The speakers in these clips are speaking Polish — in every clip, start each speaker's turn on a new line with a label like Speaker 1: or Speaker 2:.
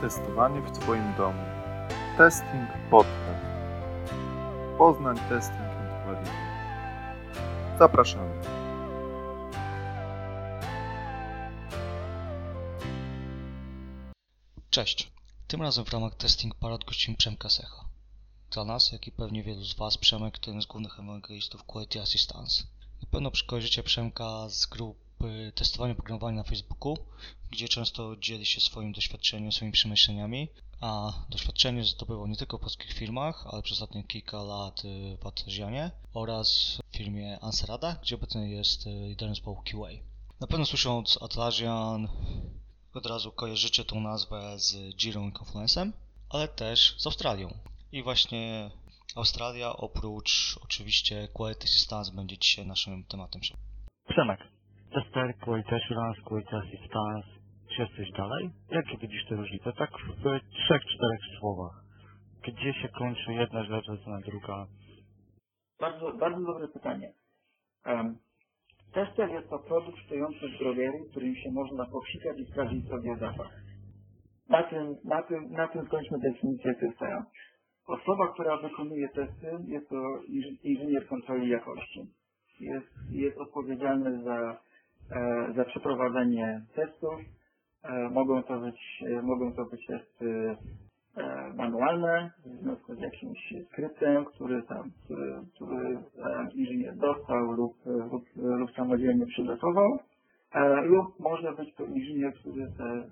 Speaker 1: Testowanie w Twoim domu. Testing Podcast. Poznań Testing and Quality. Zapraszamy.
Speaker 2: Cześć. Tym razem w ramach Testing Parad gościmy Przemka Secha. Dla nas, jak i pewnie wielu z Was, Przemek to jeden z głównych ewangelistów Quality Assistance. Na pewno przykojarzycie Przemka z grupy testowania programowania na Facebooku, gdzie często dzieli się swoim doświadczeniem, swoimi przemyśleniami, a doświadczenie zdobywał nie tylko w polskich firmach, ale przez ostatnie kilka lat y, w Atrasianie oraz w firmie Anserada, gdzie obecnie jest y, liderem zespołu QA. Na pewno słysząc Atrasian od razu kojarzycie tą nazwę z Girą i Confluence'em, ale też z Australią. I właśnie Australia oprócz oczywiście Quality Assistance będzie dzisiaj naszym tematem.
Speaker 3: Przemek, tester, quality assurance, quality assistance, czy jesteś dalej? Jakie widzisz te różnice? Tak w trzech, czterech słowach. Gdzie się kończy jedna rzecz, a druga?
Speaker 4: Bardzo, bardzo dobre pytanie. Um, tester jest to produkt stojący w drogerii, którym się można popsikać i sprawdzić sobie zapach. Na tym, na tym, na tym skończmy definicję testera. Osoba, która wykonuje testy, jest to inż- inżynier kontroli jakości. Jest, jest odpowiedzialny za, za przeprowadzenie testów. E, mogą, to być, e, mogą to być testy e, manualne, w związku z jakimś skryptem, który tam, który, który e, inżynier dostał lub, lub, lub samodzielnie przygotował. E, lub może być to inżynier, który te e,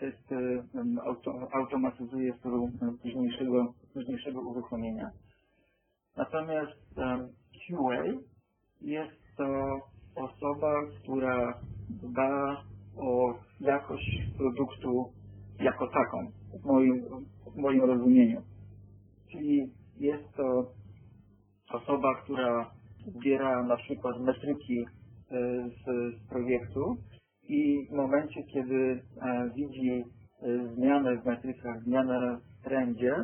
Speaker 4: testy auto, automatyzuje w celu późniejszego, późniejszego uruchomienia. Natomiast QA jest to osoba, która dba o jakość produktu jako taką, w moim, w moim rozumieniu. Czyli jest to osoba, która zbiera na przykład metryki e, z, z projektu i w momencie, kiedy e, widzi e, zmianę w metrykach, zmianę w trendzie,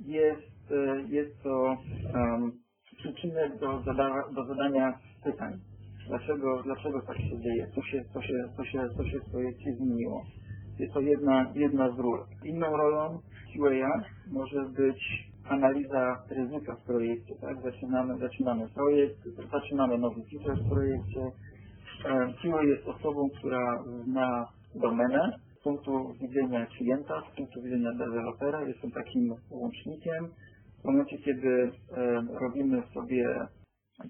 Speaker 4: jest, jest to um, przyczynek do, zada, do zadania pytań. Dlaczego, dlaczego tak się dzieje? Co się, co się, co się, co się w projekcie zmieniło? Jest to jedna, jedna z ról. Inną rolą QA może być analiza ryzyka w projekcie. Tak? Zaczynamy, zaczynamy projekt, zaczynamy nowy feature w projekcie. E, QA jest osobą, która zna domenę z punktu widzenia klienta, z punktu widzenia dewelopera. Jest on takim łącznikiem. W momencie, kiedy e, robimy sobie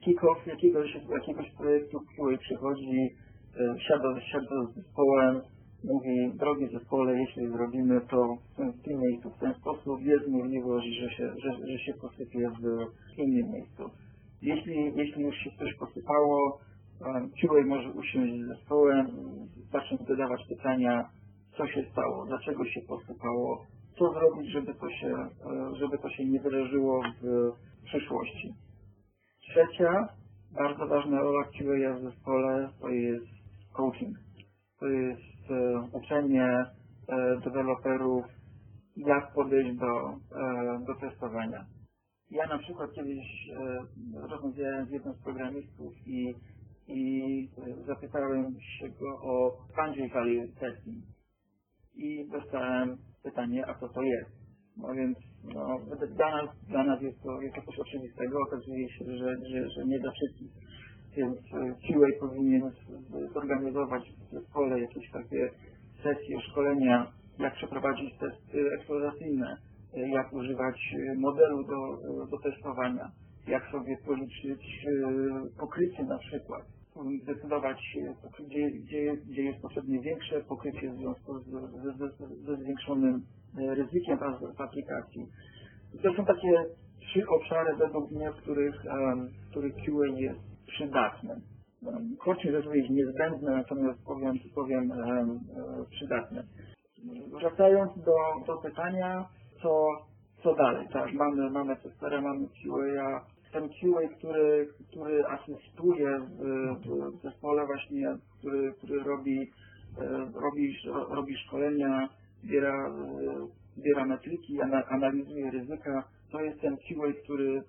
Speaker 4: kick-off jakiegoś, jakiegoś projektu, QA przychodzi, e, siada, siada z zespołem, mówi, drogi zespole, jeśli zrobimy to w tym, w tym miejscu w ten sposób, jest możliwość, że się, że, że się posypie w innym miejscu. Jeśli, jeśli już się coś posypało, QA może usiąść z zespołem, zacząć zadawać pytania, co się stało, dlaczego się posypało, co zrobić, żeby to się, e, żeby to się nie wydarzyło w przyszłości. Trzecia, bardzo ważna rola QA w zespole to jest coaching. To jest e, uczenie e, deweloperów, jak podejść do, e, do testowania. Ja na przykład kiedyś e, rozmawiałem z jednym z programistów i, i e, zapytałem się go o boundary value testing. I dostałem pytanie, a co to jest? No więc no, dla, nas, dla nas jest to, jest to coś oczywistego. Okazuje się, że, że, że nie dla wszystkich. Więc e, QA powinien z- zorganizować w zespole jakieś takie sesje, szkolenia, jak przeprowadzić testy eksploracyjne, e, jak używać e, modelu do, e, do testowania, jak sobie policzyć e, pokrycie na przykład, zdecydować, e, gdzie, gdzie, gdzie jest potrzebne większe pokrycie w związku z, ze, ze, ze zwiększonym e, ryzykiem w aplikacji. To są takie trzy obszary według mnie, w których, w których QA jest przydatne. Em, Krótkie rzecz jest niezbędne, natomiast powiem, powiem em, e, przydatne. Wracając do, do pytania, co, co dalej? Tak, mamy, mamy testera, mamy QA. Ten QA, który, który asystuje w, w zespole właśnie, który, który robi, e, robi, robi szkolenia, zbiera, e, zbiera metryki, ana- analizuje ryzyka, to jest ten QA, który,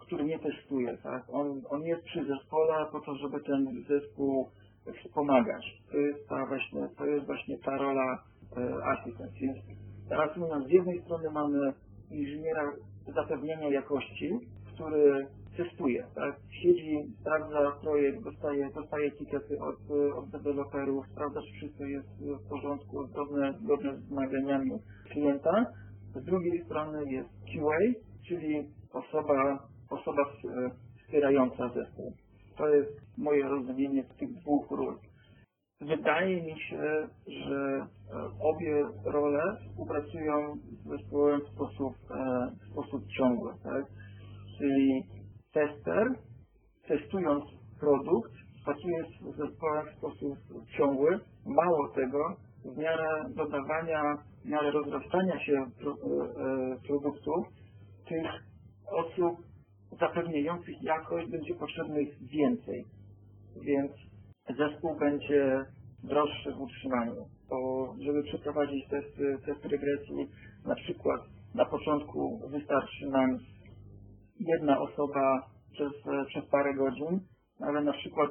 Speaker 4: który nie testuje, tak? On, on jest przy zespole po to, żeby ten zespół wspomagać. To jest ta właśnie, to jest właśnie ta rola e, Assistant. Więc reasumując, z jednej strony mamy inżyniera zapewnienia jakości, który testuje, tak? Siedzi, sprawdza projekt, dostaje, dostaje tikety od, od deweloperów, sprawdza, czy wszystko jest w porządku, zgodne, zgodne z wymaniami klienta. Z drugiej strony jest QA, czyli osoba, osoba e, wspierająca zespół. To jest moje rozumienie tych dwóch ról. Wydaje mi się, że e, obie role współpracują z zespołem w sposób, e, w sposób ciągły. Tak? Czyli tester, testując produkt, pracuje z zespołem w sposób ciągły. Mało tego, w miarę dodawania, w miarę rozrastania się pro, produktów, tych osób zapewniających jakość będzie potrzebnych więcej. Więc zespół będzie droższy w utrzymaniu. Bo żeby przeprowadzić testy, testy regresji, na przykład na początku wystarczy nam jedna osoba przez, przez parę godzin, ale na przykład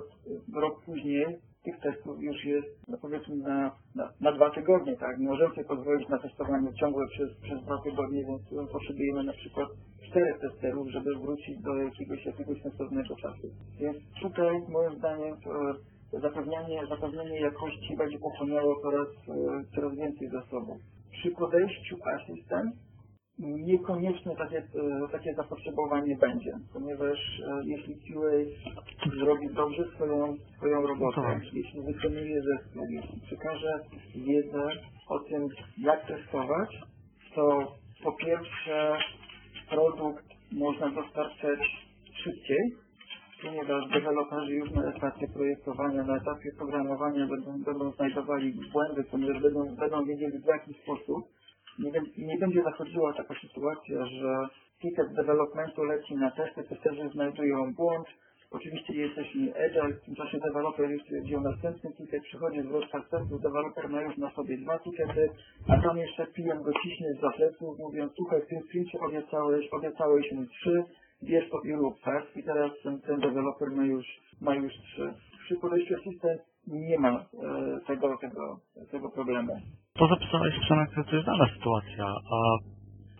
Speaker 4: rok później tych testów już jest, no powiedzmy, na, na, na dwa tygodnie, tak? Nie możemy sobie pozwolić na testowanie ciągłe przez, przez dwa tygodnie, więc potrzebujemy na przykład czterech testerów, żeby wrócić do jakiegoś, jakiegoś sensownego czasu. Więc tutaj, moim zdaniem, zapewnianie, zapewnienie jakości będzie pochłaniało coraz, coraz więcej zasobów. Przy podejściu asystent niekoniecznie takie, e, takie zapotrzebowanie będzie, ponieważ e, jeśli QA zrobi dobrze swoją, swoją robotę, jeśli wykonuje zespół, jeśli przekaże wiedzę o tym, jak testować, to po pierwsze produkt można dostarczać szybciej, ponieważ deweloperzy już na etapie projektowania, na etapie programowania będą, będą znajdowali błędy, ponieważ będą, będą wiedzieli w jaki sposób nie, nie będzie zachodziła taka sytuacja, że ticket developmentu leci na testy, testerzy znajdują błąd, oczywiście jesteśmy agile, w tym czasie deweloper już stwierdził następny ticket, przychodzi zwrot akceptu, deweloper ma już na sobie dwa tikety, a tam jeszcze PM go ciśnie z pleców, mówiąc, słuchaj, w tym sprincie obiecałeś, obiecałeś mi trzy, bierz to i rób, tak? I teraz ten, ten deweloper ma już, ma już trzy. Przy podejściu assistant nie ma e, tego, tego, tego problemu.
Speaker 3: To zapisałeś Przemek, to jest dana sytuacja, a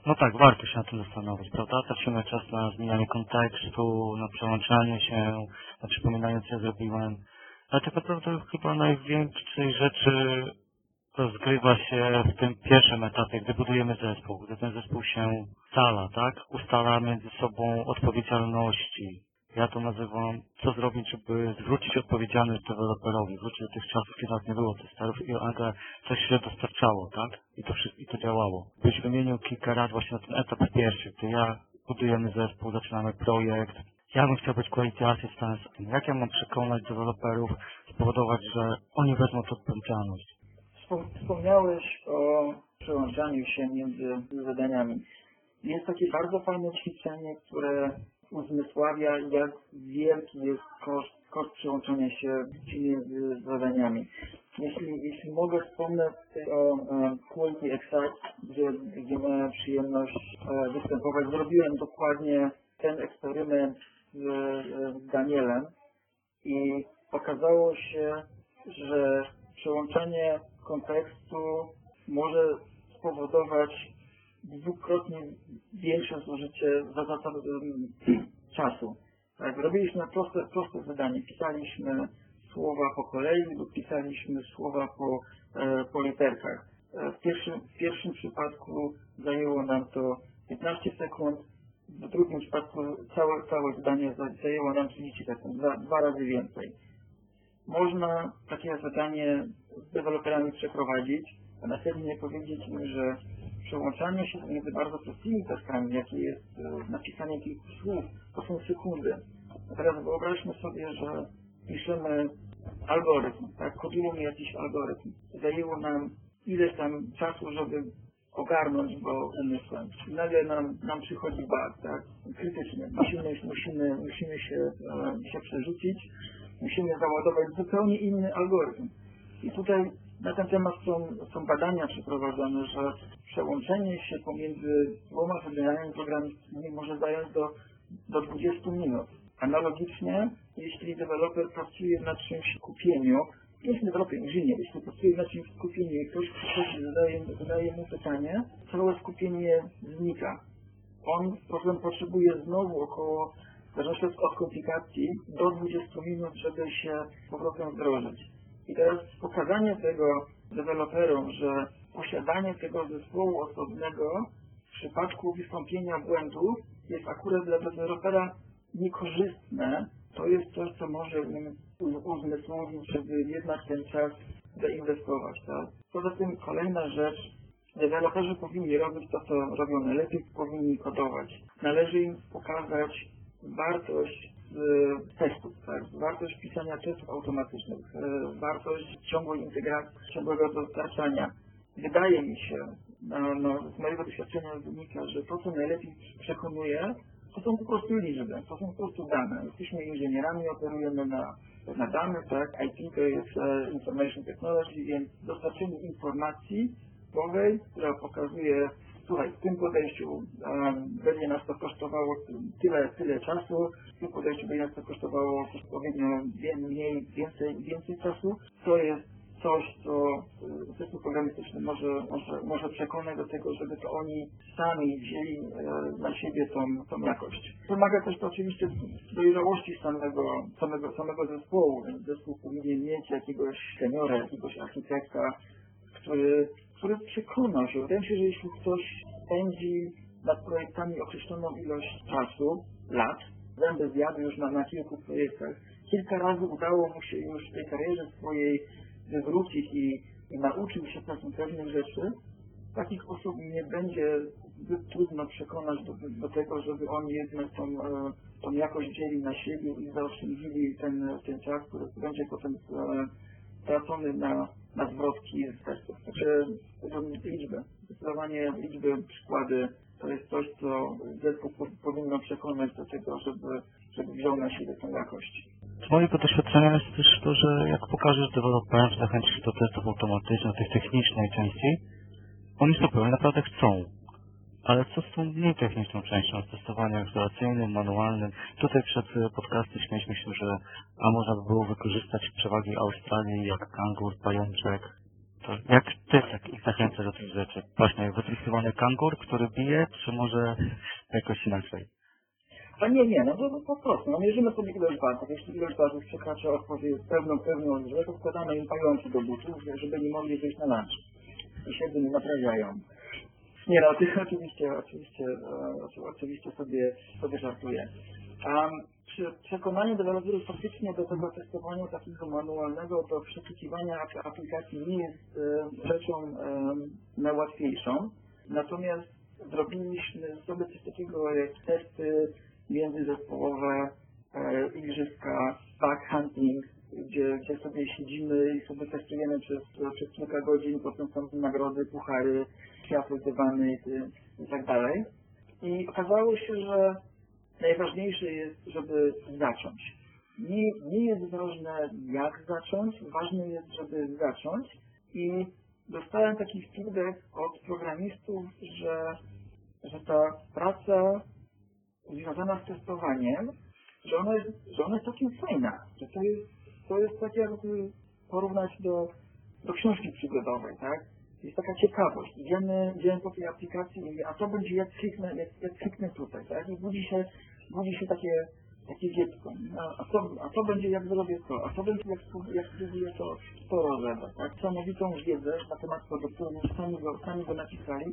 Speaker 3: no tak, warto się na tym zastanowić, prawda? Tracimy czas na zmienianie kontekstu, na przełączanie się, na przypominanie, co ja zrobiłem. Ale tak naprawdę chyba największej rzeczy rozgrywa się w tym pierwszym etapie, gdy budujemy zespół, gdy ten zespół się ustala, tak? Ustala między sobą odpowiedzialności, ja to nazywam, co zrobić, żeby zwrócić odpowiedzialność deweloperowi, wrócić do tych czasów, kiedy nas nie było testerów i nagle coś się dostarczało, tak? I to, wszystko, i to działało. Byś wymienił kilka razy właśnie na ten etap pierwszy, gdy ja budujemy zespół, zaczynamy projekt. Ja bym chciał być quality assistant. Jak ja mam przekonać deweloperów, spowodować, że oni wezmą tę odpowiedzialność?
Speaker 4: Wspomniałeś o przełączaniu się między zadaniami. Jest takie bardzo fajne ćwiczenie, które uzmysławia, jak wielki jest koszt, koszt przyłączenia się między zadaniami. Jeśli, jeśli mogę wspomnę o e, Quality Excite, gdzie, gdzie miałem przyjemność e, występować, zrobiłem dokładnie ten eksperyment z, z Danielem i okazało się, że przełączenie kontekstu może spowodować dwukrotnie większe zużycie za, za, za czasu. Tak, robiliśmy proste, proste zadanie. Pisaliśmy słowa po kolei lub pisaliśmy słowa po, e, po literkach. E, w, pierwszym, w pierwszym przypadku zajęło nam to 15 sekund, w drugim przypadku całe, całe zdanie zajęło nam 30 sekund, dwa, dwa razy więcej. Można takie zadanie z deweloperami przeprowadzić, a następnie powiedzieć im, że przełączanie się między bardzo prostymi taskami, jakie jest e, napisanie kilku słów, to są sekundy. A teraz wyobraźmy sobie, że piszemy algorytm, tak, kodujemy jakiś algorytm. Zajęło nam ileś tam czasu, żeby ogarnąć go umysłem. Nagle nam, nam przychodzi bug, tak, krytyczny. Musimy, musimy, musimy się, e, się przerzucić, musimy załadować zupełnie inny algorytm. I tutaj na ten temat są, są badania przeprowadzone, że przełączenie się pomiędzy dwoma zadaniami programistycznymi może zająć do, do 20 minut. Analogicznie, jeśli deweloper pracuje nad czymś w kupieniu jest w Europie inżynier, jeśli pracuje na czymś skupieniu i ktoś przychodzi, zadaje, zadaje mu pytanie, całe skupienie znika. On potem potrzebuje znowu około, w od- komplikacji, do 20 minut, żeby się powrotem wdrożyć. I teraz pokazanie tego deweloperom, że posiadanie tego zespołu osobnego w przypadku wystąpienia błędów jest akurat dla dewelopera niekorzystne, to jest coś, co może uzmysłowić, żeby jednak ten czas zainwestować. Tak? Poza tym kolejna rzecz, deweloperzy powinni robić to, co robią najlepiej, powinni kodować. Należy im pokazać wartość testów, tak? wartość pisania testów automatycznych, e, wartość ciągłej integracji, ciągłego dostarczania. Wydaje mi się, no, no, z mojego doświadczenia wynika, że to, co najlepiej przekonuje, to są po prostu liczby, to są po prostu dane. Jesteśmy inżynierami, operujemy na, na dane, tak? IT to jest e, Information Technology, więc dostarczenie informacji która pokazuje, słuchaj, w tym podejściu będzie nas to kosztowało tyle, tyle czasu, w tym podejściu będzie nas to kosztowało odpowiednio wie- mniej, więcej, więcej czasu. To jest coś, co y, zespół programistyczny może, może, może przekonać do tego, żeby to oni sami wzięli e, na siebie tą, tą jakość. Wymaga też to oczywiście dojrzałości samego, samego, samego zespołu, zespół powinien mieć jakiegoś seniora, jakiegoś architekta, który, który przekona się. Wydaje mi się, że jeśli ktoś spędzi nad projektami określoną ilość czasu, lat, zęby zjadł już na, na kilku projektach, kilka razy udało mu się już w tej karierze swojej wywrócić i, i nauczył się pewnych, pewnych rzeczy, takich osób nie będzie trudno przekonać do, do tego, żeby oni jednak tą, e, tą jakość wzięli na siebie i zaoszczędzili ten, ten czas, który będzie potem e, stracony na, na zwrotki z testów. Powiedziałbym, liczby, zdecydowanie liczby, przykłady, to jest coś, co zespół po, powinno przekonać do tego, żeby, żeby wziął na siebie tą jakość.
Speaker 3: Z mojego doświadczenia jest też to, że jak pokażesz deweloperom, że zachęcisz do testów automatycznych, tej technicznej części, oni super, oni naprawdę chcą. Ale co z tą mniej techniczną częścią, z testowaniem instalacyjnym, manualnym? Tutaj przed e, podcastem śmieliśmy się, że a można by było wykorzystać przewagi Australii jak kangur, pajączek. To jak ty tak ich zachęcasz do tych rzeczy? Właśnie, wytestowany kangur, który bije, czy może jakoś inaczej?
Speaker 4: A nie, nie, no to po prostu, no mierzymy sobie ilość wartów. Jeśli ilość wartów przekracza odpowiedź pewną, pewną liczbę, to wkładamy im pająki do butów, żeby nie mogli wyjść na lunch. I siedzą nie naprawiają. Nie no, oczywiście, oczywiście, e, oczy- oczywiście sobie, sobie żartuję. Um, przy przekonaniu deweloperów faktycznie do tego testowania takiego manualnego, do przeszukiwania ap- aplikacji nie jest e, rzeczą najłatwiejszą. Natomiast zrobiliśmy sobie coś takiego jak testy międzyzespołowe, e, igrzyska, bug sobie siedzimy i sobie testujemy przez, przez kilka godzin, potem są nagrody, puchary, światły, dywany i tak dalej. I okazało się, że najważniejsze jest, żeby zacząć. Nie, nie jest ważne jak zacząć, ważne jest, żeby zacząć i dostałem taki feedback od programistów, że, że ta praca związana z testowaniem, że ona jest, że ona jest całkiem fajna, że to jest, to jest tak jakby porównać do, do książki przygodowej, tak? Jest taka ciekawość. Idziemy, idziemy po tej aplikacji i a to będzie jak kliknę, jak, jak kliknę tutaj, tak? I budzi się, budzi się takie, takie dziecko. A, a, to, a to będzie jak zrobię to, a to będzie jak, jak spróbuję to, to rozebrać, tak? Samowitą wiedzę na temat produktu, oni sami go, sami go napisali,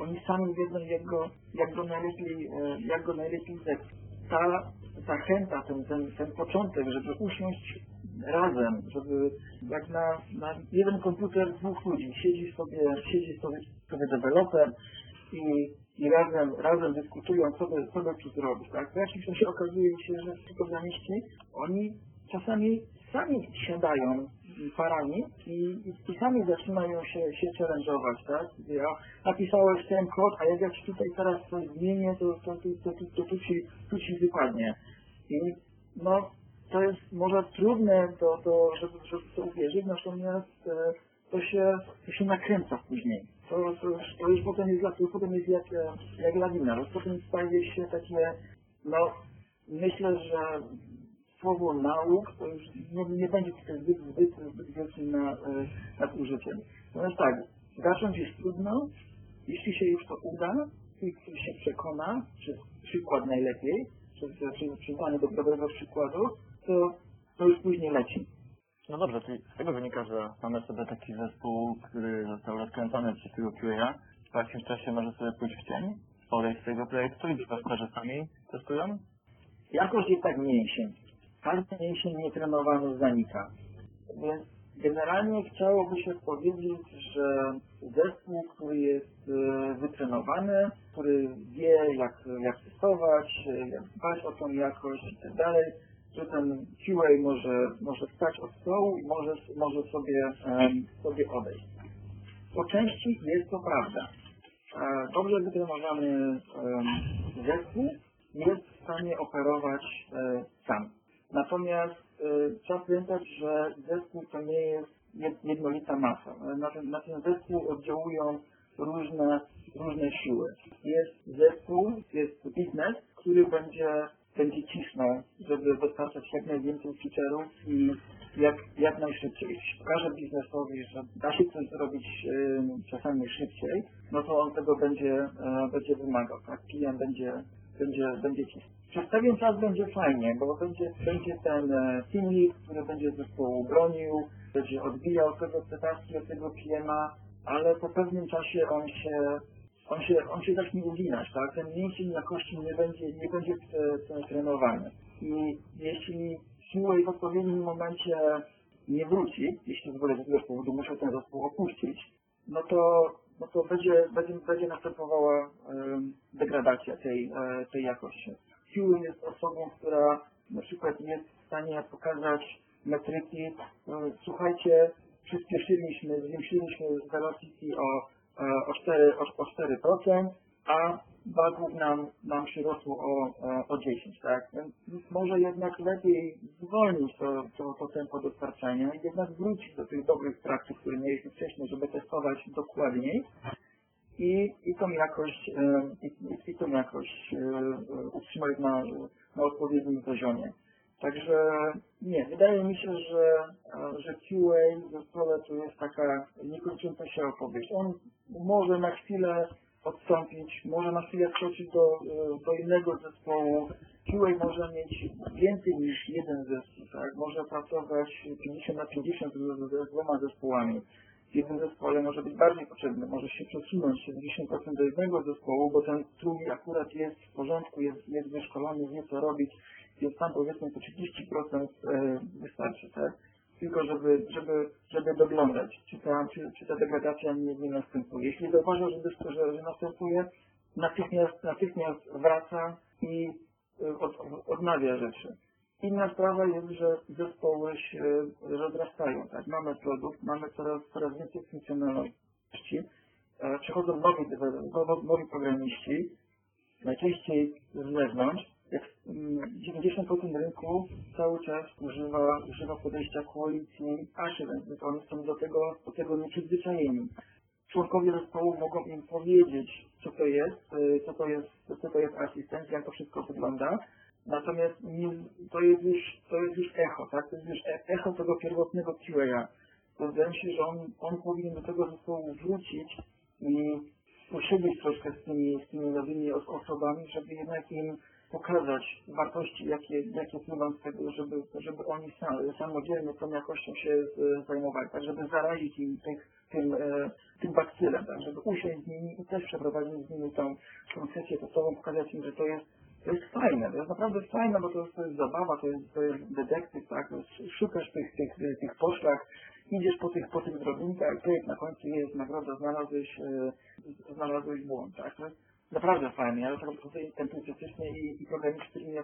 Speaker 4: oni sami wiedzą jak go, jak go najlepiej, e, jak go najlepiej zepsuć. Ta zachęta, ten, ten, ten początek, żeby usiąść razem, żeby jak na, na jeden komputer dwóch ludzi siedzi sobie, siedzi sobie, sobie deweloper i, i razem, razem dyskutują, co by, co by tu zrobić, tak? W jakimś czasie okazuje się, że ci programiści, oni czasami sami siadają parami i, i, sami zaczynają się, się challenge'ować, tak? Ja napisałeś ten kod, a jak ja ci tutaj teraz coś zmienię, to, to, to, to, to, to tu, ci, tu ci wypadnie. I no, to jest może trudne, do, do, żeby, żeby to uwierzyć, natomiast e, to, się, to się nakręca później. To, to, to już potem jest, to potem jest jak, jak lawina, już potem staje się takie, no, myślę, że słowo nauk to już nie, nie będzie tutaj zbyt, zbyt, zbyt wielkim na, e, nadużyciem. Natomiast tak, zacząć jest trudno, jeśli się już to uda, i się przekona, przez przykład najlepiej, przez, przez dobrego przykładu, to, to już później leci.
Speaker 5: No dobrze, czyli z tego wynika, że mamy sobie taki zespół, który został rozkręcony przez tego QA, w jakimś czasie może sobie pójść w cień, odejść z tego projektu i deweloperzy sami testują.
Speaker 4: Jakość jest tak mięsień. Każdy mięsień nietrenowany zanika. Więc generalnie chciałoby się powiedzieć, że zespół, który jest e, wytrenowany, który wie jak, jak testować, e, jak dbać o tą jakość i że ten QA może, może wstać od stołu i może, może sobie, em, sobie odejść. Po części jest to prawda. E, Dobrze wytrenowany em, zespół jest w stanie operować e, sam. Natomiast e, trzeba pamiętać, że zespół to nie jest jed- jednolita masa. E, Na ten, na ten zespół oddziałują różne, różne siły. Jest zespół, jest biznes, który będzie, będzie cisnął, żeby dostarczać jak najwięcej feature'ów i jak, jak najszybciej. Jeśli pokaże biznesowi, że da się coś zrobić e, czasami szybciej, no to on tego będzie, e, będzie wymagał. Tak? Klient będzie, będzie, będzie cisnął. Przez pewien czas będzie fajnie, bo będzie, będzie ten e, team lead, który będzie zespołu bronił, będzie odbijał tego cytacji od tego PM'a, ale po pewnym czasie on się, on się, on się zacznie uginać, tak? Ten mięsień jakości nie będzie, nie będzie e, e, trenowany. I jeśli siła w odpowiednim momencie nie wróci, jeśli z jakiegoś powodu muszę ten zespół opuścić, no to, no to będzie, będzie, będzie następowała degradacja tej, e, tej jakości. Siły jest osobą, która na przykład jest w stanie pokazać metryki, e, słuchajcie, przyspieszyliśmy, zwiększyliśmy velocity o, o, 4, o, o 4%, a bugów nam, nam przyrosło o, e, o 10, tak? Może jednak lepiej zwolnić to, to, to tempo dostarczania i jednak wrócić do tych dobrych praktyk, które mieliśmy wcześniej, żeby testować dokładniej i, i tą jakość, e, i, i- tą jakość e, e, utrzymać na, na odpowiednim poziomie. Także nie, wydaje mi się, że, e, że QA w zespole to jest taka niekończąca się opowieść. On może na chwilę odstąpić, może na chwilę wkroczyć do, e, do innego zespołu. QA może mieć więcej niż jeden zespół, tak? Może pracować 50 na 50 z, z dwoma zespołami. W jednym zespole może być bardziej potrzebny, może się przesunąć 70% do jednego zespołu, bo ten drugi akurat jest w porządku, jest, jest wyszkolony, wie co robić, więc tam powiedzmy to 30% e, wystarczy, tak? Tylko żeby, żeby, żeby doglądać, czy ta, czy, czy ta degradacja nie, nie następuje. Jeśli zauważa, że, że, że następuje, natychmiast, natychmiast wraca i e, od, odnawia rzeczy. Inna sprawa jest, że zespoły się rozrastają, tak? Mamy produkt, mamy coraz, coraz więcej funkcjonalności, e, przychodzą nowi, deweloperzy, nowi, nowi programiści, najczęściej z zewnątrz, 90% rynku cały czas używa, używa podejścia quality assurance, więc oni są do tego, do tego nieprzyzwyczajeni. Członkowie zespołu mogą im powiedzieć, co to jest, y, co to jest, co to jest asystent, jak to wszystko wygląda. Natomiast to, jest już, to jest już echo, tak? To jest już e- echo tego pierwotnego QA. To wydaje mi się, że on, on powinien do tego zespołu wrócić i posiedzieć troszkę z tymi, z tymi nowymi os- osobami, żeby jednak im pokazać wartości, jakie, jakie płyną z tego, żeby, żeby oni sam, samodzielnie tą jakością się zajmowali, tak żeby zarazić im tych, tym, e, tym bakcylem, tak żeby usiąść z nimi i też przeprowadzić z nimi tą, tą sesję testową, pokazać im, że to jest to jest fajne, to jest naprawdę fajne, bo to jest, to jest zabawa, to jest, to jest detektyw, tak, szukasz tych, tych, tych, poszlak, idziesz po tych, po tych drobinkach i na końcu jest nagroda, znalazłeś, e, znalazłeś błąd, tak, to jest naprawdę fajne, ja tak tutaj entuzjastycznie i, i programiści, z którymi ja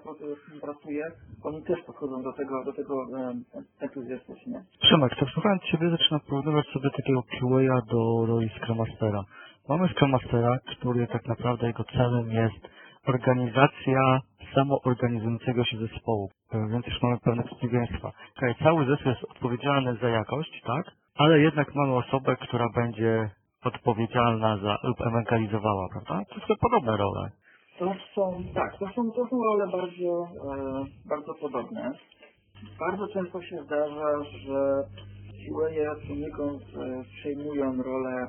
Speaker 4: pracuję, oni też podchodzą do tego, do tego e, entuzjastycznie.
Speaker 3: Przemek, tak słuchając Ciebie zaczynam porównywać sobie takiego QA do roli Scrum Mastera. Mamy Scrum Mastera, który tak naprawdę jego celem jest organizacja samoorganizującego się zespołu, więc już mamy pewne przeciwieństwa. Okay, cały zespół jest odpowiedzialny za jakość, tak? Ale jednak mamy osobę, która będzie odpowiedzialna za lub ewangelizowała, prawda? To są podobne role.
Speaker 4: To są, tak, to są, to są role bardzo, e, bardzo podobne. Bardzo często się zdarza, że QA poniekąd e, przejmują rolę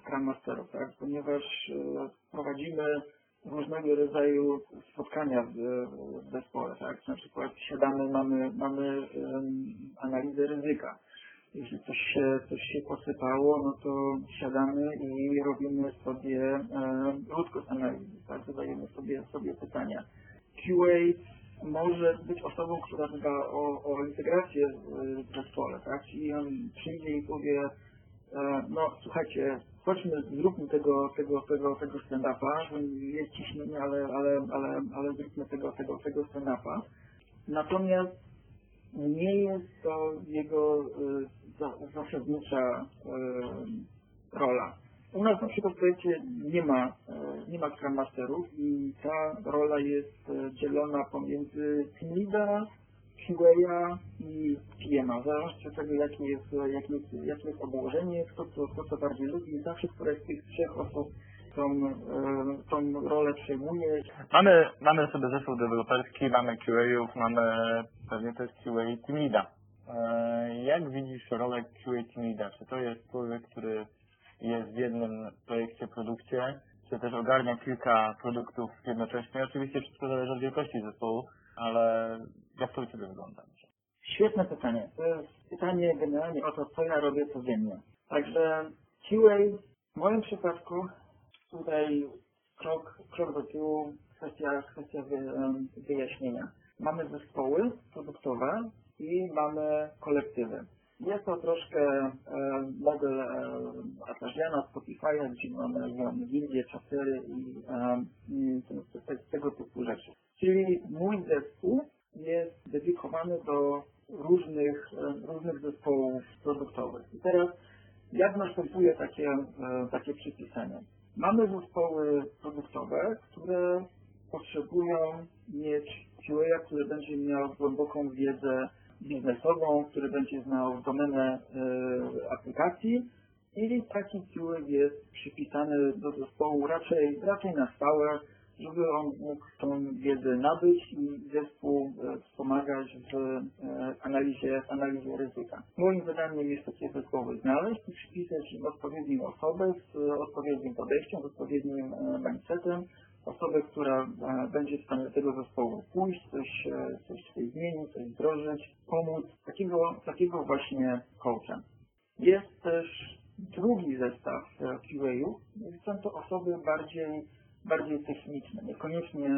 Speaker 4: Scrum Masterów, tak? ponieważ e, prowadzimy różnego rodzaju spotkania w, w zespole. Tak? Na przykład siadamy, mamy, mamy em, analizę ryzyka. Jeśli coś się, coś się posypało, no to siadamy i robimy sobie e, cause analizy, tak? zadajemy sobie, sobie pytania. QA może być osobą, która dba o, o integrację w, zespole, tak? Czyli on przyjdzie i powie, e, no słuchajcie, chodźmy, zróbmy tego, tego, tego, tego stand-upa, jest ciśnienie, ale, ale, ale, ale zróbmy tego, tego, tego stand-upa. Natomiast nie jest to jego y, zasadnicza y, rola. U nas na przykład w projekcie nie ma, y, nie ma Scrum Masterów i ta rola jest y, dzielona pomiędzy Team Leadera, QA i PM-a. Zależności od tego, jakie jest, jakie jest, jakie jest obłożenie, kto co, kto co bardziej lubi. Zawsze któraś z tych trzech osób tą, tą rolę przejmuje.
Speaker 5: Mamy, mamy sobie zespół deweloperski, mamy QA-ów, mamy pewnie też QA Team Leada. E, Jak widzisz rolę QA Team? Czy to jest człowiek, który jest w jednym projekcie, produkcie, czy też ogarnia kilka produktów jednocześnie? Oczywiście wszystko zależy od wielkości zespołu, ale jak to u Ciebie wygląda?
Speaker 4: Świetne pytanie. To jest pytanie generalnie o to, co ja robię codziennie. Także QA w moim przypadku tutaj krok, krok do tyłu, kwestia, kwestia wyjaśnienia. Mamy zespoły produktowe i mamy kolektywy. Jest to troszkę e, model e, Spotify'a, gdzie mamy, gildie, czasery i, e, i te, te, tego typu rzeczy. Czyli mój zespół jest dedykowany do różnych, e, różnych zespołów produktowych. I teraz jak następuje takie, takie przypisanie? Mamy zespoły produktowe, które potrzebują mieć QA, który będzie miał głęboką wiedzę biznesową, który będzie znał domenę e, aplikacji i taki QA jest przypisany do zespołu raczej, raczej na stałe, żeby on mógł tą wiedzę nabyć i zespół e, wspomagać w e, analizie, analizie ryzyka. Moim zadaniem jest takie zespoły znaleźć i przypisać odpowiednią osobę z odpowiednim podejściem, z odpowiednim mindsetem, osobę, która e, będzie w stanie do tego zespołu pójść, coś, e, coś tutaj zmienić, coś wdrożyć, pomóc, takiego, takiego właśnie coacha. Jest też drugi zestaw e, QA-ów, są to osoby bardziej bardziej techniczne, niekoniecznie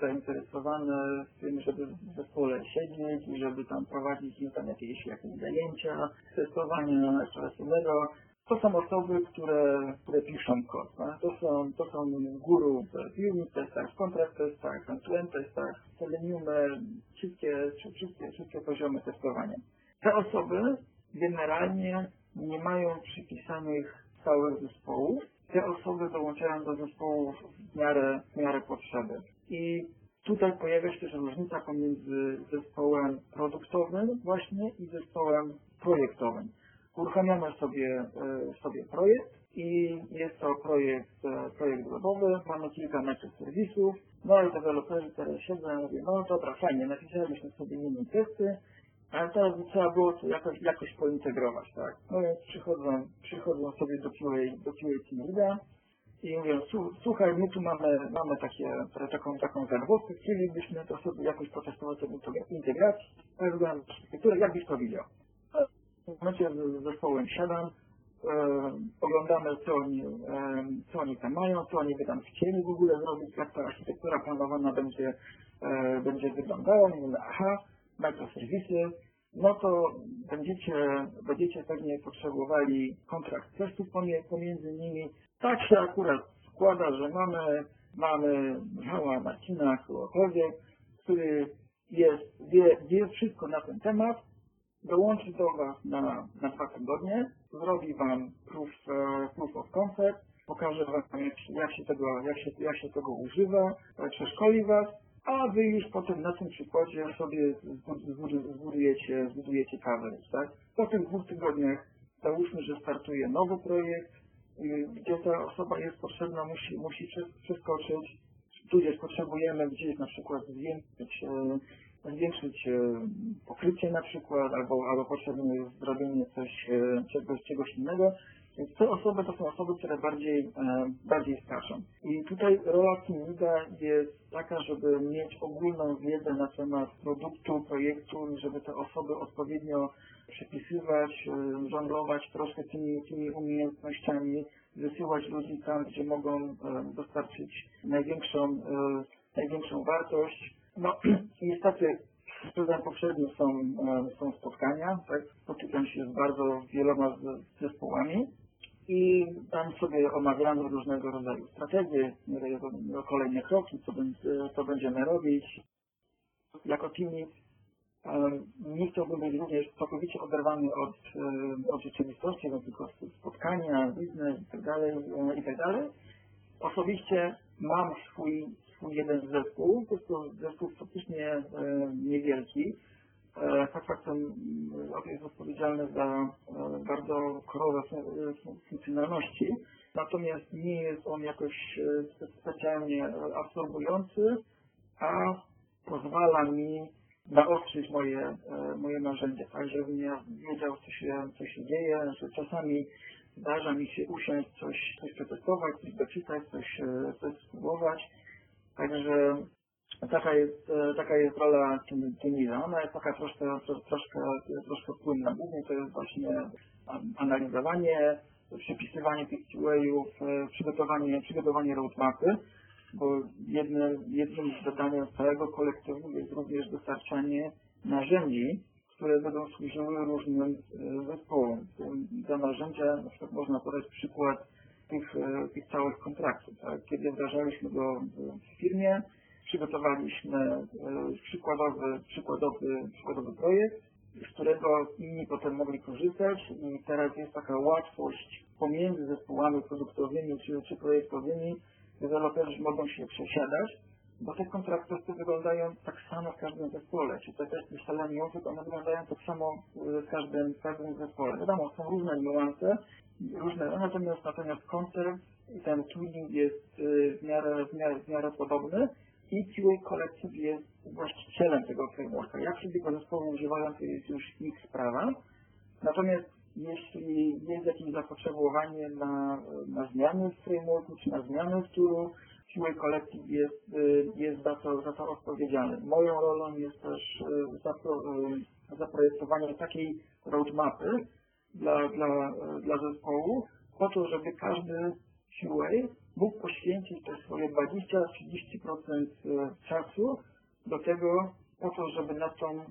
Speaker 4: zainteresowane tym, żeby w zespole siedzieć i żeby tam prowadzić tam jakieś, jakieś zajęcia, testowania, czegoś. To są osoby, które, które piszą kod. Tak? To, są, to są guru w unit testach, w contract testach, end testach, seleniumy, wszystkie, wszystkie, wszystkie poziomy testowania. Te osoby generalnie nie mają przypisanych stałych zespołów, te osoby dołączają do zespołów w miarę, w miarę potrzeby. I tutaj pojawia się też różnica pomiędzy zespołem produktowym właśnie i zespołem projektowym. Uruchamiamy sobie, e, sobie projekt i jest to projekt, e, projekt webowy, mamy kilka microserwisów, no i deweloperzy teraz siedzą i mówią, no dobra, fajnie, napisaliśmy sobie mini testy, ale teraz by trzeba było to jakoś, jakoś pointegrować, tak? No więc przychodzą, przychodzą sobie do QA, do QA Team Leada i mówią, "Słu- słuchaj, my tu mamy, mamy takie, taką, taką zagwozdkę, chcielibyśmy to sobie jakoś potestować sobie integrację, jak wygląda architekturę, jak byś to widział? Momencie z zespołem siadam, e, oglądamy co oni, e, co oni tam mają, co oni by tam chcieli w ogóle zrobić, jak ta architektura planowana będzie, e, będzie wyglądała, mówimy, aha, microserwisy, no to będziecie, będziecie pewnie potrzebowali kontrakt testów pomiędzy nimi. Tak się akurat składa, że mamy, mamy Michała Marcina, kogokolwiek, który jest, wie, wie wszystko na ten temat, dołączy do Was na, na dwa tygodnie, zrobi Wam proof, e, proof of concept, pokaże Wam, jak, jak, się tego, jak, się, jak się tego używa, e, przeszkoli Was, a Wy już potem na tym przykładzie sobie zbud- zbud- zbudujecie, zbudujecie coverage, tak? Po tych dwóch tygodniach załóżmy, że startuje nowy projekt, gdzie ta osoba jest potrzebna, musi, musi przes- przeskoczyć, tudzież potrzebujemy gdzieś na przykład zwiększyć e, zwiększyć e, pokrycie na przykład, albo, albo potrzebne jest zrobienie coś, e, czegoś, czegoś innego. Więc te osoby to są osoby, które bardziej, e, bardziej skaczą. I tutaj rola leada jest taka, żeby mieć ogólną wiedzę na temat produktu, projektu, żeby te osoby odpowiednio przepisywać, żonglować troszkę tymi, tymi umiejętnościami, wysyłać ludzi tam, gdzie mogą dostarczyć największą, największą wartość. No niestety, powiedziałem poprzednio, są, e, są spotkania, tak? Spotykam się z bardzo wieloma zespołami i tam sobie omawiamy różnego rodzaju strategie, e, kolejne kroki, co, co będziemy robić. Jako team em, nie chciałbym być również całkowicie oderwany od, e, od rzeczywistości, no tylko spotkania, biznes i tak dalej, e, i tak. Osobiście mam swój, jeden zespół, to jest to zespół faktycznie e, niewielki. E, tak faktem mm, jest odpowiedzialny za e, bardzo fun- funkcjonalności, natomiast nie jest on jakoś e, spe- specjalnie e, absorbujący, a pozwala mi naostrzyć moje, e, moje narzędzia, tak żebym ja wiedział, co się, co się dzieje, że czasami zdarza mi się usiąść, coś, coś przetestować, coś doczytać, coś, e, coś spróbować. Także taka jest, e, taka jest rola leada. Ona jest taka troszkę, tro- troszkę, troszkę płynna. Głównie to jest właśnie an- analizowanie, przepisywanie tych QA-ów, e, przygotowanie, przygotowanie roadmapy, bo jednym, jednym z zadań całego kolektywu jest również dostarczanie narzędzi, które będą służyły różnym e, zespołom. Za narzędzia na przykład można podać przykład tych, e, tych całych kontraktów. Tak? Kiedy wdrażaliśmy go w firmie, przygotowaliśmy e, przykładowy, przykładowy, przykładowy projekt, z którego inni potem mogli korzystać i teraz jest taka łatwość pomiędzy zespołami produktowymi czy, czy projektowymi. Deweloperzy mogą się przesiadać, bo te kontraktorsy wyglądają tak samo w każdym zespole. Czy te testy szaleniusze, to one wyglądają tak samo w każdym, w każdym zespole. Wiadomo, są różne niuanse, różne, natomiast, natomiast koncept i ten tuning jest y, w miarę, w miarę, w miarę podobny i QA Collective jest właścicielem tego frameworka. Jak sobie go zespoły używają, to jest już ich sprawa. Natomiast jeśli jest jakieś zapotrzebowanie na, na zmiany w frameworku, czy na zmiany w toolu, QA Collective jest, y, jest za, to, za to odpowiedzialny. Moją rolą jest też y, zapro, zaprojektowanie takiej roadmapy dla, dla, dla zespołu, po to, żeby każdy QA mógł poświęcić te swoje 20-30% czasu do tego, po to, żeby nad tą e,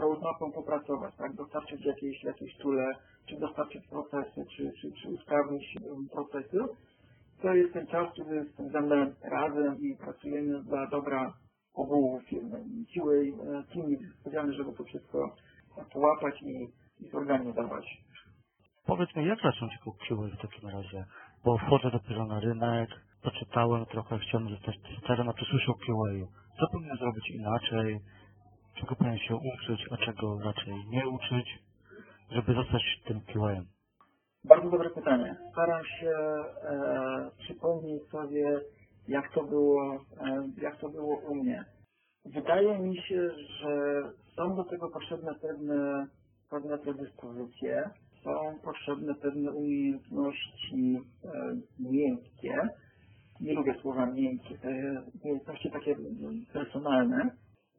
Speaker 4: roadmapą popracować, tak? Dostarczyć jakieś, jakieś tule, czy dostarczyć procesy, czy, czy, czy usprawnić e, procesy. To jest ten czas, kiedy spędzamy razem i pracujemy dla dobra ogółu firmy. QA e, team żeby to wszystko połapać i, i zorganizować.
Speaker 3: Powiedz mi, jak zacząć QA w takim razie? Bo wchodzę dopiero na rynek, poczytałem trochę, chciałem zostać testerem, a tu słyszę o QA. Co powinien zrobić inaczej? Czego powinien się uczyć, a czego raczej nie uczyć, żeby zostać tym QA?
Speaker 4: Bardzo dobre pytanie. Staram się e, przypomnieć sobie, jak to było, e, jak to było u mnie. Wydaje mi się, że są do tego potrzebne pewne, pewne predyspozycje, są potrzebne pewne umiejętności e, miękkie. Nie lubię słowa miękkie, jest umiejętności takie mm, personalne.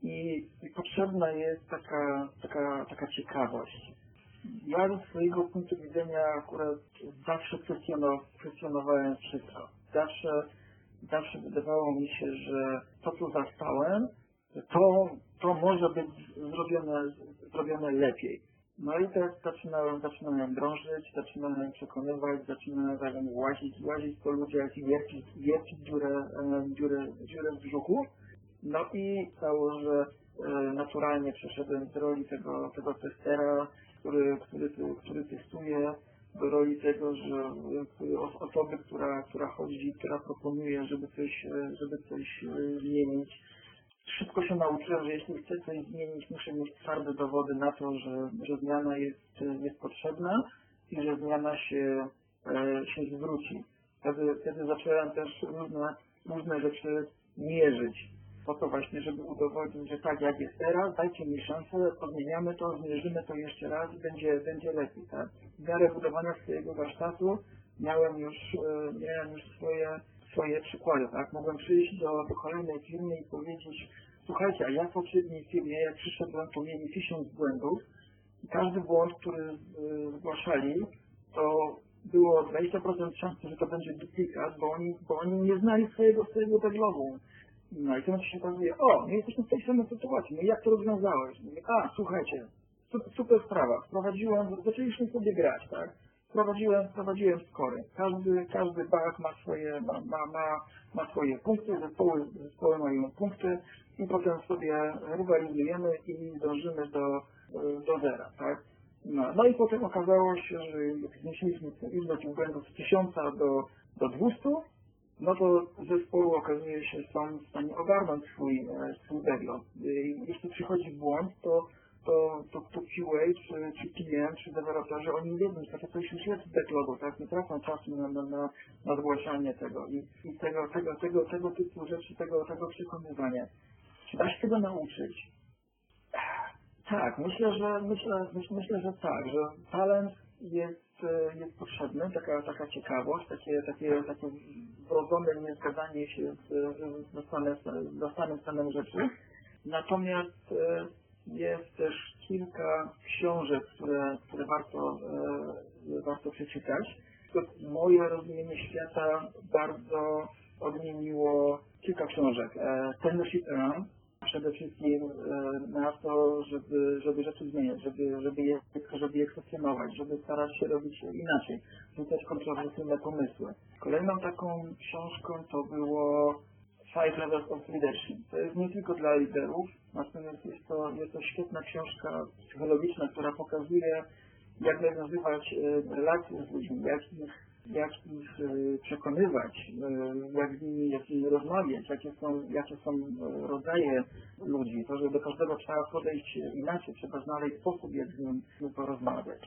Speaker 4: I, i potrzebna jest taka, taka, taka ciekawość ja ze swojego punktu widzenia akurat zawsze kwestiono- kwestionowałem wszystko. Zawsze, zawsze wydawało mi się, że to, co zastałem, to, to może być zrobione, zrobione lepiej. No i tak zaczynałem, zaczynałem drążyć, zaczynałem przekonywać, zaczynałem tak jakby łazić, łazić po ludziach i wiercić, wiercić dziurę, e, dziurę, dziurę w brzuchu. No i stało, że e, naturalnie przeszedłem z roli tego, tego testera, który, który, który testuje, do roli tego, że e, os- osoby, która, która chodzi, która proponuje, żeby coś, żeby coś zmienić. Szybko się nauczyłem, że jeśli chcę coś zmienić, muszę mieć twarde dowody na to, że, że zmiana jest, jest potrzebna i że zmiana się, e, się zwróci. Wtedy, wtedy zacząłem też różne, różne rzeczy mierzyć. po to właśnie, żeby udowodnić, że tak jak jest teraz, dajcie mi szansę, podmieniamy to, zmierzymy to jeszcze raz i będzie, będzie lepiej, tak. W miarę budowania swojego warsztatu miałem już, e, miałem już swoje, swoje przykłady, tak. Mogłem przyjść do, kolejnej firmy i powiedzieć, słuchajcie, a ja w poprzedniej firmie, jak przyszedłem, to mieli tysiąc błędów i każdy błąd, który e, zgłaszali, to było 20% szansy, że to będzie duplikat, bo oni, bo oni nie znali swojego, swojego backlogu. No i to się okazuje, o, my jesteśmy w tej samej sytuacji, no jak to rozwiązałeś? Mówię, a, słuchajcie, super, super sprawa, wprowadziłem, zaczęliśmy sobie grać, tak? Wprowadziłem, wprowadziłem skory. Każdy, każdy bug ma swoje, ma, ma, ma, ma swoje punkty, zespoły, zespoły mają punkty i potem sobie rywalizujemy i dążymy do, do zera, tak? No, no i potem okazało się, że jak znieśliśmy ilość błędów z 1000 do, do 200, no to zespoły okazuje się są w stanie ogarnąć swój, e, swój backlog. I Jeśli przychodzi błąd, to, to, to, to QA, czy, czy PM, czy deweloperzy, oni wiedzą, że takie coś już jest w backlogu, tak? Nie tracą czasu na, na, na, na zgłaszanie tego i, i tego, tego, tego, tego typu rzeczy, tego, tego przekonywania. Czy da się tego nauczyć? Tak, myślę, że myślę, myślę, że tak, że talent jest, jest potrzebny, taka, taka ciekawość, takie, takie, takie wrodzone niezgadzanie się z, z, z, stanem, z stanem rzeczy. Natomiast e, jest też kilka książek, które, które warto, e, warto przeczytać. To moje rozumienie świata bardzo odmieniło kilka książek. E, Ship Around, przede wszystkim e, na to, żeby, żeby rzeczy zmieniać, żeby, żeby, je, żeby je kwestionować, żeby starać się robić inaczej, rzucać kontrowersyjne pomysły. Kolejną taką książką to było Five Levels of Leadership. To jest nie tylko dla liderów, natomiast jest to, jest to świetna książka psychologiczna, która pokazuje, jak nawiązywać e, relacje z ludźmi, jak ich jak ich e, przekonywać, e, jak z nimi, jak nimi rozmawiać, jakie są, jakie są rodzaje ludzi, to, że do każdego trzeba podejść inaczej, trzeba znaleźć sposób, jak z nim porozmawiać.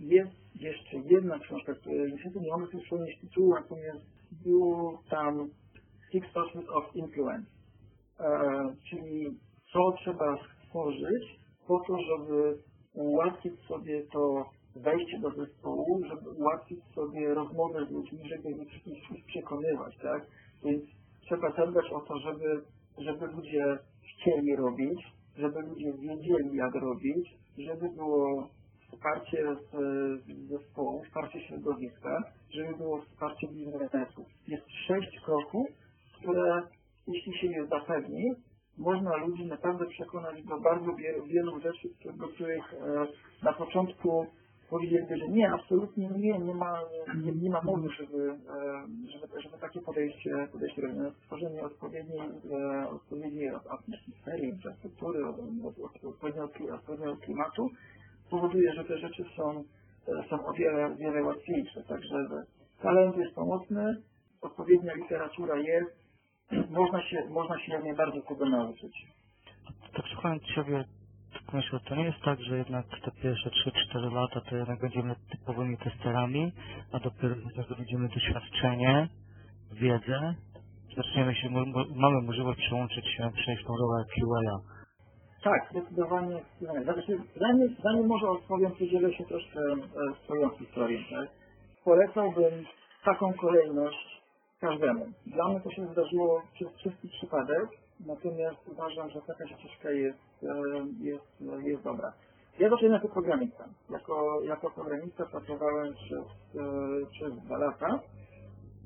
Speaker 4: Jest jeszcze jedna książka, której niestety nie mogę sobie przypomnieć tytułu, natomiast był tam Six Sources of Influence, czyli co trzeba stworzyć po to, żeby ułatwić sobie to wejście do zespołu, żeby ułatwić sobie rozmowę z ludźmi, żeby ich, ich, ich przekonywać, tak? Więc trzeba zadbać o to, żeby, żeby ludzie chcieli robić, żeby ludzie wiedzieli, jak robić, żeby było wsparcie z, z zespołu, wsparcie środowiska, żeby było wsparcie biznesu. Jest sześć kroków, które, jeśli się je zapewni, można ludzi naprawdę przekonać do bardzo wielu, rzeczy, do których e, na początku powiedzieliby, że nie, absolutnie nie, nie ma, nie, nie ma mowy, żeby, e, żeby, żeby takie podejście, podejście robić. Stworzenie odpowiedniej, e, odpowiedniej atmosfery, infrastruktury, odpowiedniego, klimatu powoduje, że te rzeczy są, są o wiele, wiele łatwiejsze. Także talent jest pomocny, odpowiednia literatura jest, można się, można się jak najbardziej tego nauczyć.
Speaker 3: Tak słuchając Ciebie, tak myślę, to nie jest tak, że jednak te pierwsze 3-4 lata to jednak będziemy typowymi testerami, a dopiero do będziemy doświadczenie, wiedzę, zaczniemy się, mamy możliwość przełączyć się, przejść tą rolę QA.
Speaker 4: Tak, zdecydowanie. Znaczy, zanim, zanim może odpowiem, podzielę się troszkę e, swoją historią. Tak? Polecałbym taką kolejność każdemu. Dla mnie to się zdarzyło przez czysty przypadek, natomiast uważam, że taka ścieżka jest, e, jest, jest dobra. Ja zacząłem jako programista. Jako, jako programista pracowałem przez, e, przez dwa lata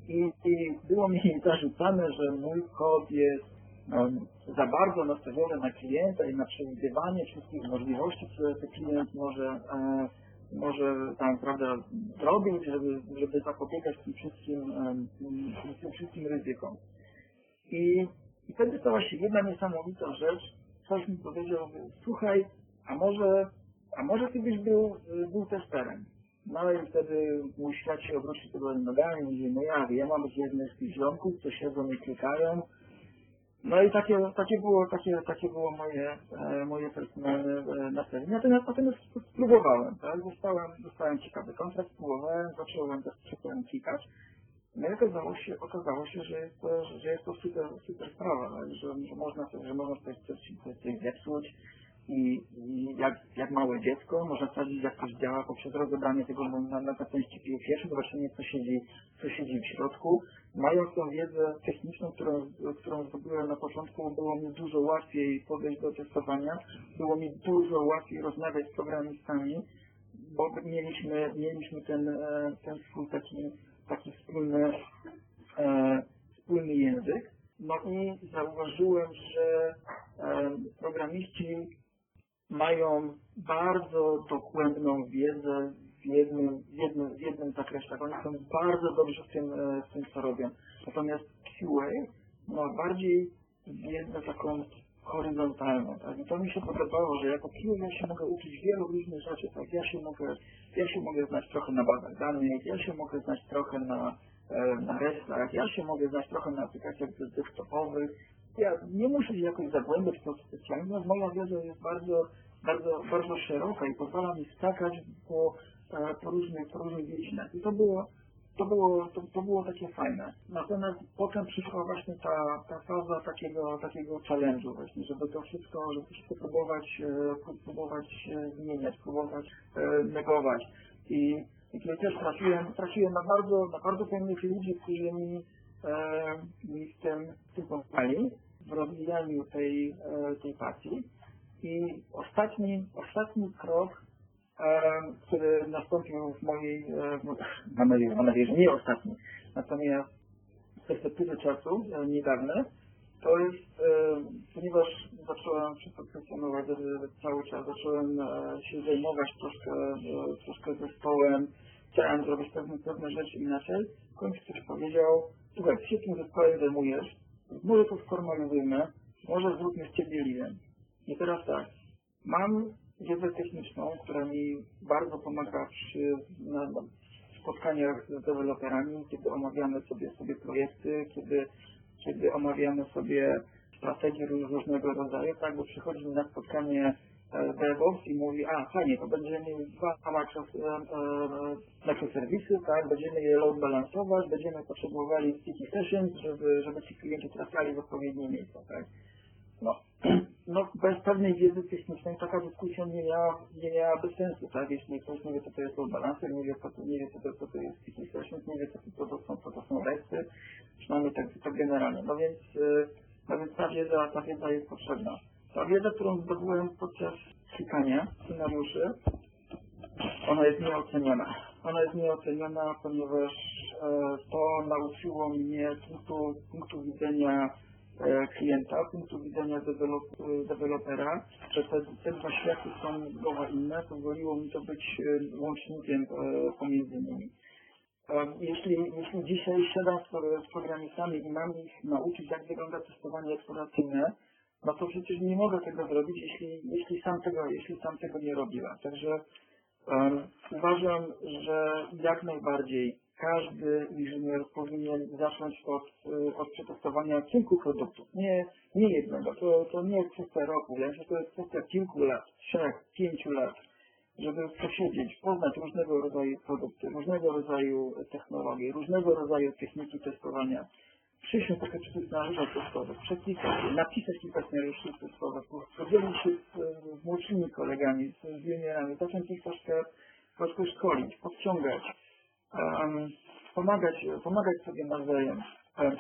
Speaker 4: i, i było mi zarzucane, że mój kod jest um, za bardzo nastawiony na klienta i na przewidywanie wszystkich możliwości, które ten klient może, e, może tam prawda, zrobić, żeby, żeby zapobiegać tym wszystkim, tym wszystkim ryzykom. I i wtedy stała się jedna niesamowita rzecz. Ktoś mi powiedział, słuchaj, a może, a może ty byś był, był testerem. No i wtedy mój świat się obrócił tego nogami i mówi, no ja wiem, mam tych ziomków, co siedzą i klikają. No i takie, takie było, takie, takie było moje, e, moje personalne e, nastawienie. Natomiast potem spróbowałem, tak? Dostałem, dostałem ciekawy kontrakt, spróbowałem, zacząłem też przykładem klikać. No i okazało się, okazało się, że jest to, że jest to super, super sprawa, tak? że, że można że można coś, coś, coś zepsuć i, i jak, jak małe dziecko można sprawdzić jak coś działa poprzez rozebranie tego na, na, części pierwsze, zobaczenie co siedzi, co siedzi w środku. Mając tą wiedzę techniczną, którą, którą zdobyłem na początku, było mi dużo łatwiej podejść do testowania, było mi dużo łatwiej rozmawiać z programistami, bo mieliśmy, mieliśmy ten, e, ten swój taki, taki wspólny, e, wspólny język. No i zauważyłem, że e, programiści mają bardzo dogłębną wiedzę w jednym, w jednym, w jednym zakresie. Tak, Oni są bardzo dobrzy w tym, e, w tym, co robią. Natomiast QA ma bardziej wiedzę taką horyzontalną. Tak? I to mi się podobało, że jako QA ja się mogę uczyć wielu różnych rzeczy. Tak? Ja, się mogę, ja się mogę znać trochę na bazach danych, ja się mogę znać trochę na, e, na RESTach, ja się mogę znać trochę na aplikacjach desktopowych. Ja nie muszę się jakoś zagłębiać w to specjalnie, moja wiedza jest bardzo, bardzo, bardzo szeroka i pozwala mi skakać po, e, po różnych, po różnych dziedzinach. I to było, to było, to, to było takie fajne. Natomiast potem przyszła właśnie ta, ta faza takiego, takiego challenge'u właśnie, żeby to wszystko, żeby wszystko próbować, e, próbować e, zmieniać, próbować negować. I, i tutaj też trafiłem, trafiłem na bardzo, na bardzo fajnych ludzi, którzy mi, mi w tym, w tym pomagali, w rozwijaniu tej, e, tej pasji. I ostatni, ostatni krok, e, który nastąpił w mojej, e, mam, nadzieję, mam nadzieję, że nie ostatni, natomiast z perspektywy czasu niedawne, to jest, ponieważ zacząłem się kwestionować cały czas, zacząłem się zajmować troszkę, troszkę zespołem, chciałem zrobić pewne, pewne rzeczy inaczej, końcu ktoś powiedział, słuchaj, ty się tym zespołem zajmujesz, może to sformalizujmy, może zróbmy z ciebie lider. I teraz tak, mam wiedzę techniczną, która mi bardzo pomaga przy na, spotkaniach z deweloperami, kiedy omawiamy sobie sobie projekty, kiedy, kiedy omawiamy sobie strategie róż- różnego rodzaju, tak, bo przychodzi mi na spotkanie e, DevOps i mówi, a fajnie, to będziemy mieli dwa micro- e, e, microserwisy, tak, będziemy je load balansować, będziemy potrzebowali sticky sessions, żeby, żeby ci klienci trafiali w odpowiednie miejsca, tak. No, no bez pewnej wiedzy technicznej taka dyskusja nie miała, nie miałaby sensu, tak? Jeśli ktoś nie wie, co to jest load balancer, nie wie, co to, nie wie, co to, co to jest sticky sessions, nie wie, co to, co to są, co to są resty, przynajmniej tak, tak generalnie. No więc, no więc ta wiedza, ta wiedza jest potrzebna. Ta wiedza, którą zdobyłem podczas klikania scenariuszy, ona jest nieoceniona. Ona jest nieoceniona, ponieważ e, to nauczyło mnie punktu, punktu widzenia e, klienta, punktu widzenia dewelop, dewelopera, że te, te dwa światy są zgoła inne, pozwoliło mi to być e, łącznikiem e, pomiędzy nimi. E, Jeśli, jeśli dzisiaj siadam z programistami i mam ich nauczyć, jak wygląda testowanie eksploracyjne, no to przecież nie mogę tego zrobić, jeśli, jeśli, sam, tego, jeśli sam tego nie robiłem. Także um, uważam, że jak najbardziej każdy inżynier powinien zacząć od, y, od przetestowania kilku produktów. Nie, nie jednego. To, to nie jest kwestia roku, lecz to jest kwestia kilku lat, trzech, pięciu lat, żeby posiedzieć, poznać różnego rodzaju produkty, różnego rodzaju technologie, różnego rodzaju techniki testowania przyjść trochę przy tych scenariuszach testowych, przeklikać je, napisać kilka scenariuszy testowych, podzielić się z, z młodszymi kolegami, z, juniorami, zacząć ich troszkę, troszkę szkolić, podciągać, um, pomagać, pomagać sobie nawzajem, um,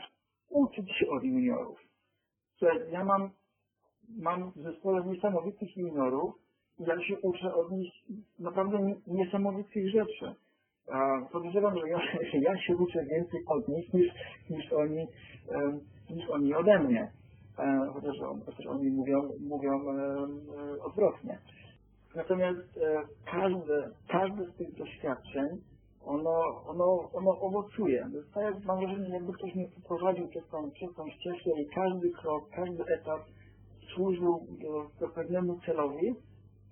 Speaker 4: uczyć się od juniorów. Ja mam, mam w zespole niesamowitych juniorów i ja się uczę od nich naprawdę nie- niesamowitych rzeczy. Podejrzewam, że ja, ja się uczę więcej od nich niż, niż, oni, niż oni ode mnie. E, Chociaż, chociaż oni mówią, mówią e, odwrotnie. Natomiast e, każde, każde z tych doświadczeń, ono, ono, ono owocuje. To jest tak, mam wrażenie, jakby ktoś mnie poprowadził przez tą, przez tą ścieżkę i każdy krok, każdy etap służył do, do pewnemu celowi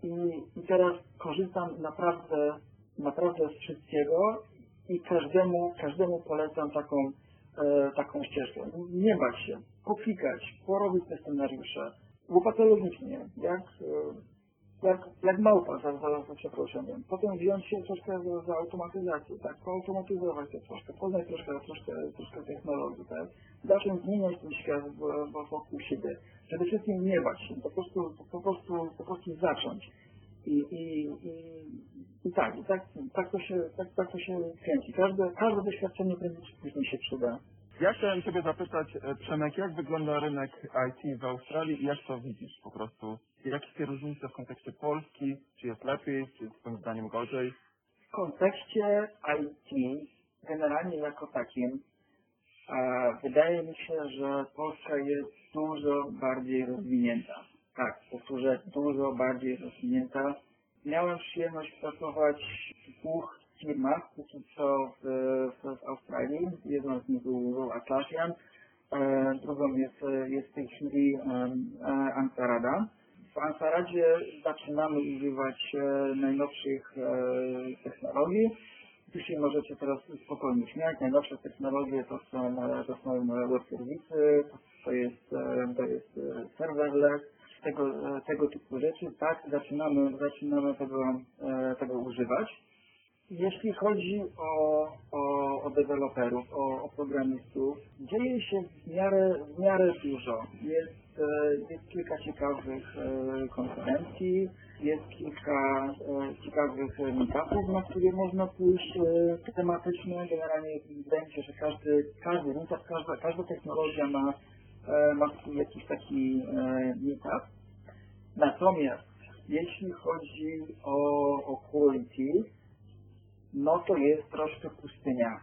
Speaker 4: i, i teraz korzystam naprawdę naprawdę z wszystkiego i każdemu, każdemu polecam taką, e, taką ścieżkę. Nie bać się, poklikać, porobić te scenariusze, bo patologicznie, jak, e, jak, jak małpa za, za, za przeproszeniem. Potem wziąć się troszkę za, za automatyzację, tak, poautomatyzować to troszkę, poznać troszkę, troszkę, troszkę technologii, tak, zacząć zmieniać ten świat wokół siebie. Przede wszystkim nie bać się, po prostu, po prostu, po prostu zacząć. I, i, i, i tak, i tak, tak, to się, tak, tak to się kręci. Każde, każde doświadczenie prędzej czy później się przyda.
Speaker 1: Ja chciałem Ciebie zapytać, e, Przemek, jak wygląda rynek IT w Australii i jak to widzisz po prostu? Jakie są różnice w kontekście Polski? Czy jest lepiej, czy Twoim zdaniem gorzej?
Speaker 4: w kontekście IT, generalnie jako takim, wydaje mi się, że Polska jest dużo bardziej rozwinięta. Tak, powtórzę, dużo bardziej rozwinięta. Miałem przyjemność pracować w dwóch firmach, póki co w, w, w Australii. Jedną z nich był, był Atlassian, e, drugą jest, jest w tej chwili e, Ansarada. W Ansaradzie zaczynamy używać e, najnowszych e, technologii. Dzisiaj możecie teraz spokojnie śmiać. Najnowsze technologie to są, e, to są web serwisy, to jest, e, to jest e, serverless, tego, e, tego typu rzeczy. Tak, zaczynamy, zaczynamy tego, e, tego używać. Jeśli chodzi o, o, o deweloperów, o, o programistów, dzieje się w miarę, w miarę dużo. Jest, e, jest kilka ciekawych konferencji, jest kilka ciekawych meetupów, na które można pójść e, tematyczne. Generalnie wydaje mi się, że każdy, każdy każda, każda technologia ma, ma swój jakiś taki e, meetup. Natomiast jeśli chodzi o, o quality, no to jest troszkę pustynia.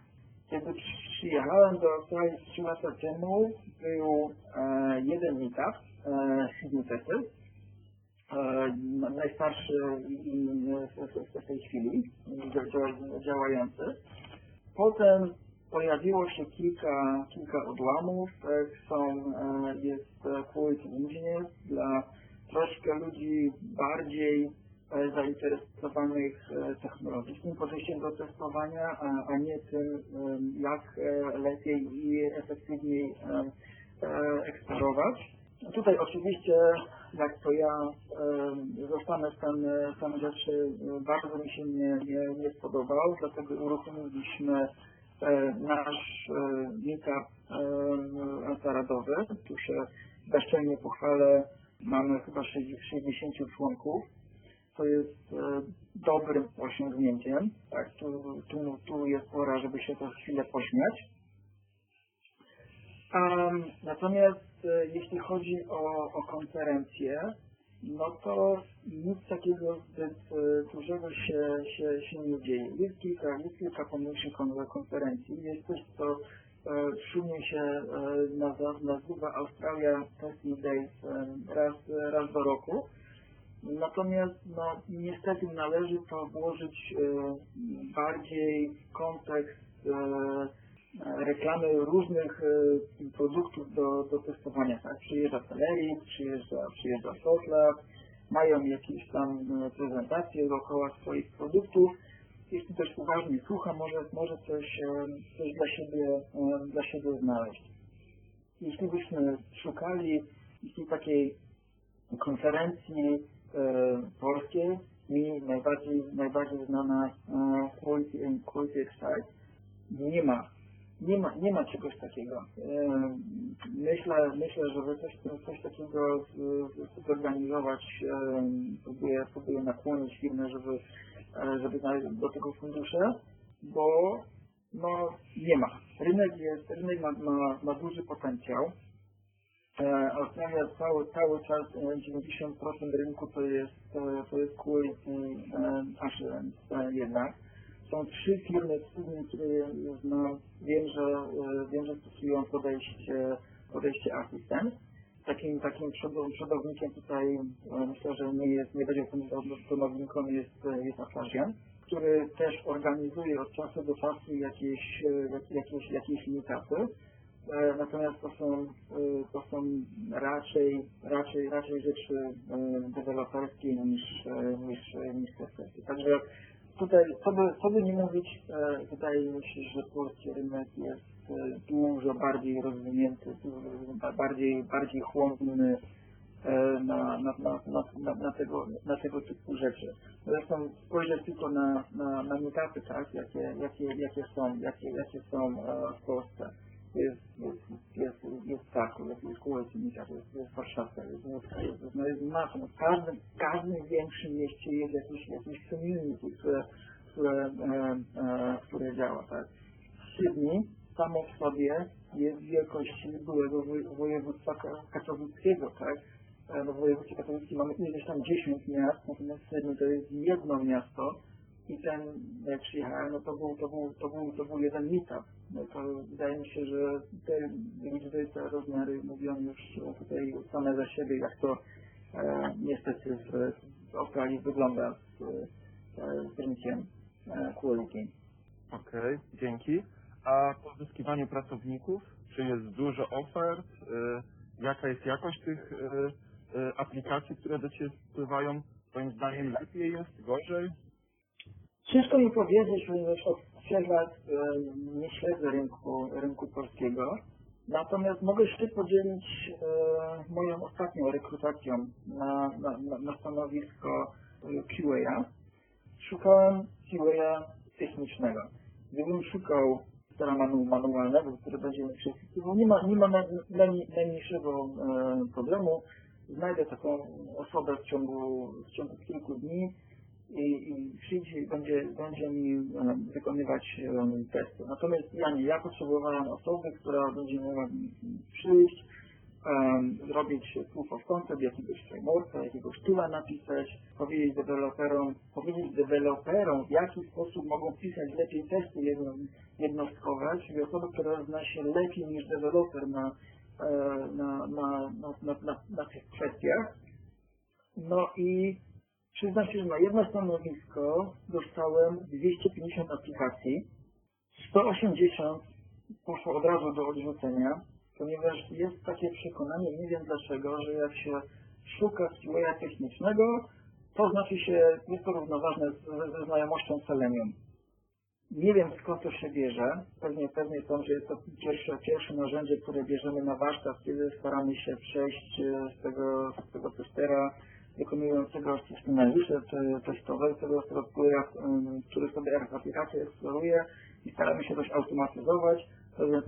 Speaker 4: Kiedy przyjechałem do Australii 3 lata temu, był e, jeden meetup, e, Sydney e, najstarszy w, w, w tej chwili, dzia- działający. Potem pojawiło się kilka, kilka odłamów, e, są, e, jest e, Quality Engineer dla troszkę ludzi bardziej e, zainteresowanych e, technologicznym podejściem do testowania, a, nie tym, jak e, lepiej i efektywniej e, eksplorować. Tutaj oczywiście, jak to ja zostanę stan, stan rzeczy, e, bardzo mi się nie, nie, nie spodobał, dlatego uruchomiliśmy e, nasz e, meetup e, antaradowy. Tu się bezczelnie pochwalę, mamy chyba 60 członków to jest e, dobrym osiągnięciem. Tak, tu, tu, tu jest pora, żeby się to chwilę pośmiać. Natomiast e, jeśli chodzi o, o konferencję, no to nic takiego zbyt e, dużego się, się, się nie dzieje. Jest kilka, jest kilka pomniejszych kon- konferencji. Jest coś, co e, szumnie się e, nazywa, Australia Testing Days raz, raz do roku. Natomiast no, niestety należy to włożyć bardziej w kontekst reklamy różnych e, produktów do, do testowania. Tak? Przyjeżdża Celery, przyjeżdża, przyjeżdża Sotlab, mają jakieś tam e, prezentacje dookoła swoich produktów. Jeśli ktoś uważnie słucha, może, może coś, e, coś dla, siebie, dla siebie znaleźć. Jeśli byśmy szukali jeśli takiej konferencji polskiej mi najbardziej, najbardziej znana e, Quality Quality Excite. Nie ma, nie ma, nie ma czegoś takiego. E, myślę, myślę, żeby coś, coś takiego zorganizować, e, próbuję, próbuję nakłonić firmę, żeby, e, żeby do tego fundusze, bo no, nie ma. Rynek jest, rynek ma, ma, ma duży potencjał. Australia cały, cały czas, e, 90% rynku to jest, to jest e, assurance jednak. Są trzy firmy które znam. Wiem, że, e, wiem, że stosują podejście, podejście asystent. Takim, takim przodownikiem, tutaj e, myślę, że nie jest, nie będzie przodownikiem jest, e, jest Atlassian, który też organizuje od czasu do czasu jakieś, jak- jakieś, jakieś meetupy. Natomiast to są, to są raczej, raczej, raczej rzeczy deweloperskie niż, niż, niż testy. Także tutaj, co by, co by nie mówić, e, wydaje mi się, że polski rynek jest e, dużo bardziej rozwinięty, bardziej, bardziej chłonny e, na, na, na, na, na, tego, na tego typu rzeczy. Zresztą spojrzeć tylko na, na, na meetupy, tak, jakie, jakie, jakie są, jakie, jakie są w Polsce. Jest, jest, jest, jest Kraków, jest, Meetup, jest, jest Warszawa, jest Łódź, jest, no jest. No w każdym, każdym większym mieście jest jakiś, jakiś community, które, które, e, e, które działa, tak. Sydney samo w sobie jest wielkości byłego woj- województwa ka- katowickiego, tak? E, No w województwie katowickim mamy ileś tam 10 miast, natomiast Sydney to jest jedno miasto i ten, jak przyjechałem, no to był, to był, to był, to był jeden meetup. No to wydaje mi się, że te liczby, te rozmiary mówią już tutaj same za siebie, jak to e, niestety w, w Australii wygląda z, e, z rynkiem e.
Speaker 1: Okej, dzięki. A pozyskiwanie pracowników, czy jest dużo ofert? Y, jaka jest jakość tych y, y, aplikacji, które do Ciebie wpływają? Twoim zdaniem lepiej jest, gorzej?
Speaker 4: Ciężko mi powiedzieć, ponieważ od e, nie śledzę rynku, rynku polskiego. Natomiast mogę się podzielić e, moją ostatnią rekrutacją na, na, na, stanowisko QA. Szukałem QA technicznego. Gdybym szukał manu, manualnego, który będzie mi przepisywał, nie ma, nie ma naj- naj- najmniejszego e, problemu. Znajdę taką osobę w ciągu, w ciągu kilku dni i, i przyjdzie będzie, będzie mi e, wykonywać e, testy. Natomiast ja nie, ja potrzebowałem osoby, która będzie mogła mi przyjść, zrobić proof of concept jakiegoś frameworka, jakiegoś tula napisać, powiedzieć deweloperom, powiedzieć deweloperom, w jaki sposób mogą pisać lepiej testy jedno, jednostkowe, czyli osoba, która zna się lepiej niż deweloper na, e, na, na, na, na, na, na tych kwestiach. No i przyznam się, że na jedno stanowisko dostałem 250 aplikacji, 180 poszło od razu do odrzucenia, ponieważ jest takie przekonanie, nie wiem dlaczego, że jak się szuka QA technicznego, to znaczy się, jest to równoważne z, ze znajomością Selenium. Nie wiem skąd to się bierze. Pewnie, pewnie to, że jest to pierwsze, pierwsze narzędzie, które bierzemy na warsztat, kiedy staramy się przejść e, z tego, z tego testera wykonującego scenariusze te- testowe, tego, tego który, sobie aplikację eksploruje i staramy się coś automatyzować.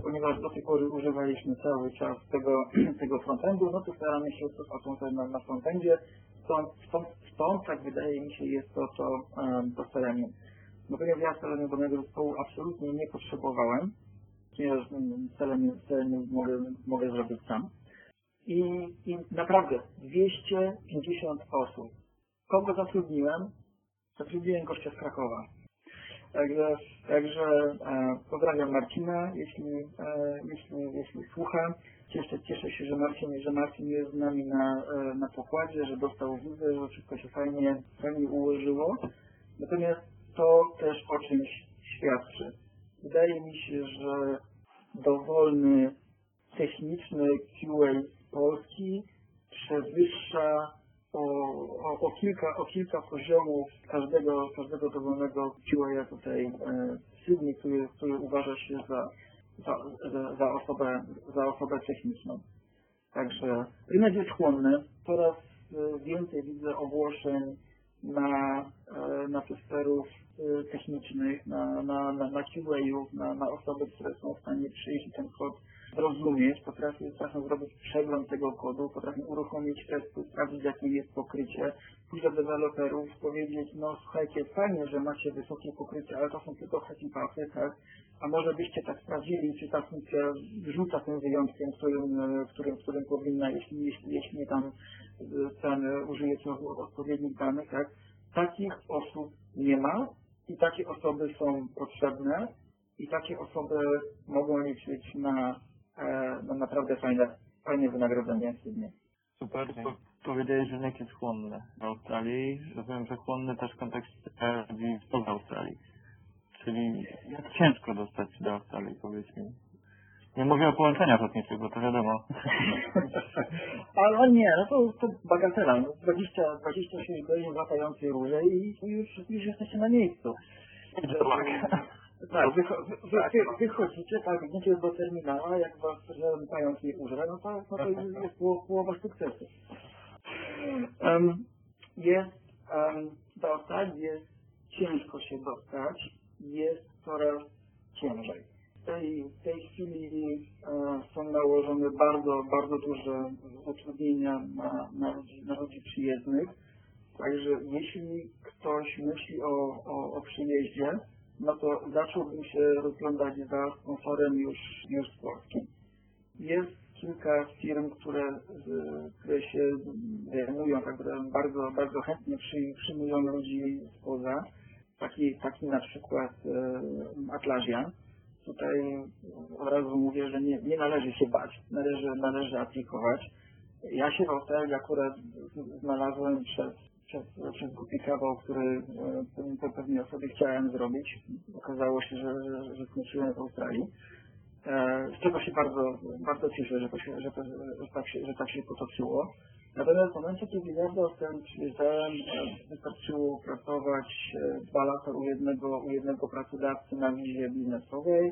Speaker 4: Ponieważ do tej pory używaliśmy cały czas tego, tego frontendu, no to staramy się to automatyzować na, frontendzie. Stąd, stąd, stąd, tak wydaje mi się, jest to to, Selenium. Natomiast ja Seleniowanego zespołu absolutnie nie potrzebowałem, ponieważ Selenium, Selenium mogę, mogę zrobić sam. I, I naprawdę 250 osób. Kogo zatrudniłem? Zatrudniłem gościa z Krakowa. Także, także e, pozdrawiam Marcina, jeśli, e, jeśli, jeśli słucha. Cieszę, cieszę się, że Marcin, że Marcin jest z nami na, e, na pokładzie, że dostał wizę, że wszystko się fajnie, fajnie ułożyło. Natomiast to też o czymś świadczy. Wydaje mi się, że dowolny techniczny QA Polski przewyższa o, o, o, kilka, o kilka poziomów każdego, każdego dowolnego QA tutaj e, w Sydney, który, który uważa się za, za, za, za, osobę, za osobę techniczną. Także rynek jest chłonny. Coraz e, więcej widzę ogłoszeń na, e, na testerów e, technicznych, na, na, na, na QA-ów, na, na osoby, które są w stanie przyjść i ten kod zrozumieć, potrafią, potrafią zrobić przegląd tego kodu, potrafią uruchomić testy, sprawdzić jakie jest pokrycie, pójść do deweloperów, powiedzieć, no słuchajcie, fajnie, że macie wysokie pokrycie, ale to są tylko happy pasy, tak? A może byście tak sprawdzili, czy ta funkcja rzuca tym wyjątkiem, którym, którym, którym powinna, jeśli, jeśli, jeśli tam e, ten e, użyjecie odpowiednich danych, tak? Takich osób nie ma i takie osoby są potrzebne i takie osoby mogą liczyć na, e, na naprawdę fajne, fajne wynagrodzenie w Sydney.
Speaker 5: Super. Po- Powiedziałeś, że rynek jest chłonny w Australii. Rozumiem, że chłonny też w kontekście ludzi spoza Australii. Czyli jak ciężko dostać się do Australii, powiedz mi. Nie mówię o połączeniach lotniczych, bo to wiadomo.
Speaker 4: Ale nie, no to, to bagatela. No 20, 26 godzin latającej i i już, już jesteście na miejscu. Tak, wy, wy, wy, wychodzicie, tak, idziecie do terminala, jak was że pająk nie użre, no to, no to jest poł- połowa sukcesu. Em, jest em, dostać, jest ciężko się dostać, jest coraz ciężej. W tej, w tej chwili e, są nałożone bardzo, bardzo duże utrudnienia na, na, ludzi, na ludzi przyjezdnych. Także jeśli ktoś myśli o, o, o przyjeździe, no to zacząłbym się rozglądać za sponsorem już, już z. Jest kilka firm, które, które się zajmują, które bardzo, bardzo chętnie przy, przyjmują ludzi spoza. Taki, taki na przykład e, Atlasia. Tutaj od razu mówię, że nie, nie należy się bać, należy, należy aplikować. Ja się w Australii akurat znalazłem przez, przez, przez głupi kawał, który e, pe- pewnej osobie chciałem zrobić. Okazało się, że, że, że skończyłem w Australii. E, Z czego się bardzo, bardzo cieszę, że, to się, że, to, że, tak się, że tak się potoczyło. Natomiast w momencie, kiedy ja do przyjeżdżałem, e, wystarczyło pracować e, dwa lata u jednego, u jednego pracodawcy na wizie biznesowej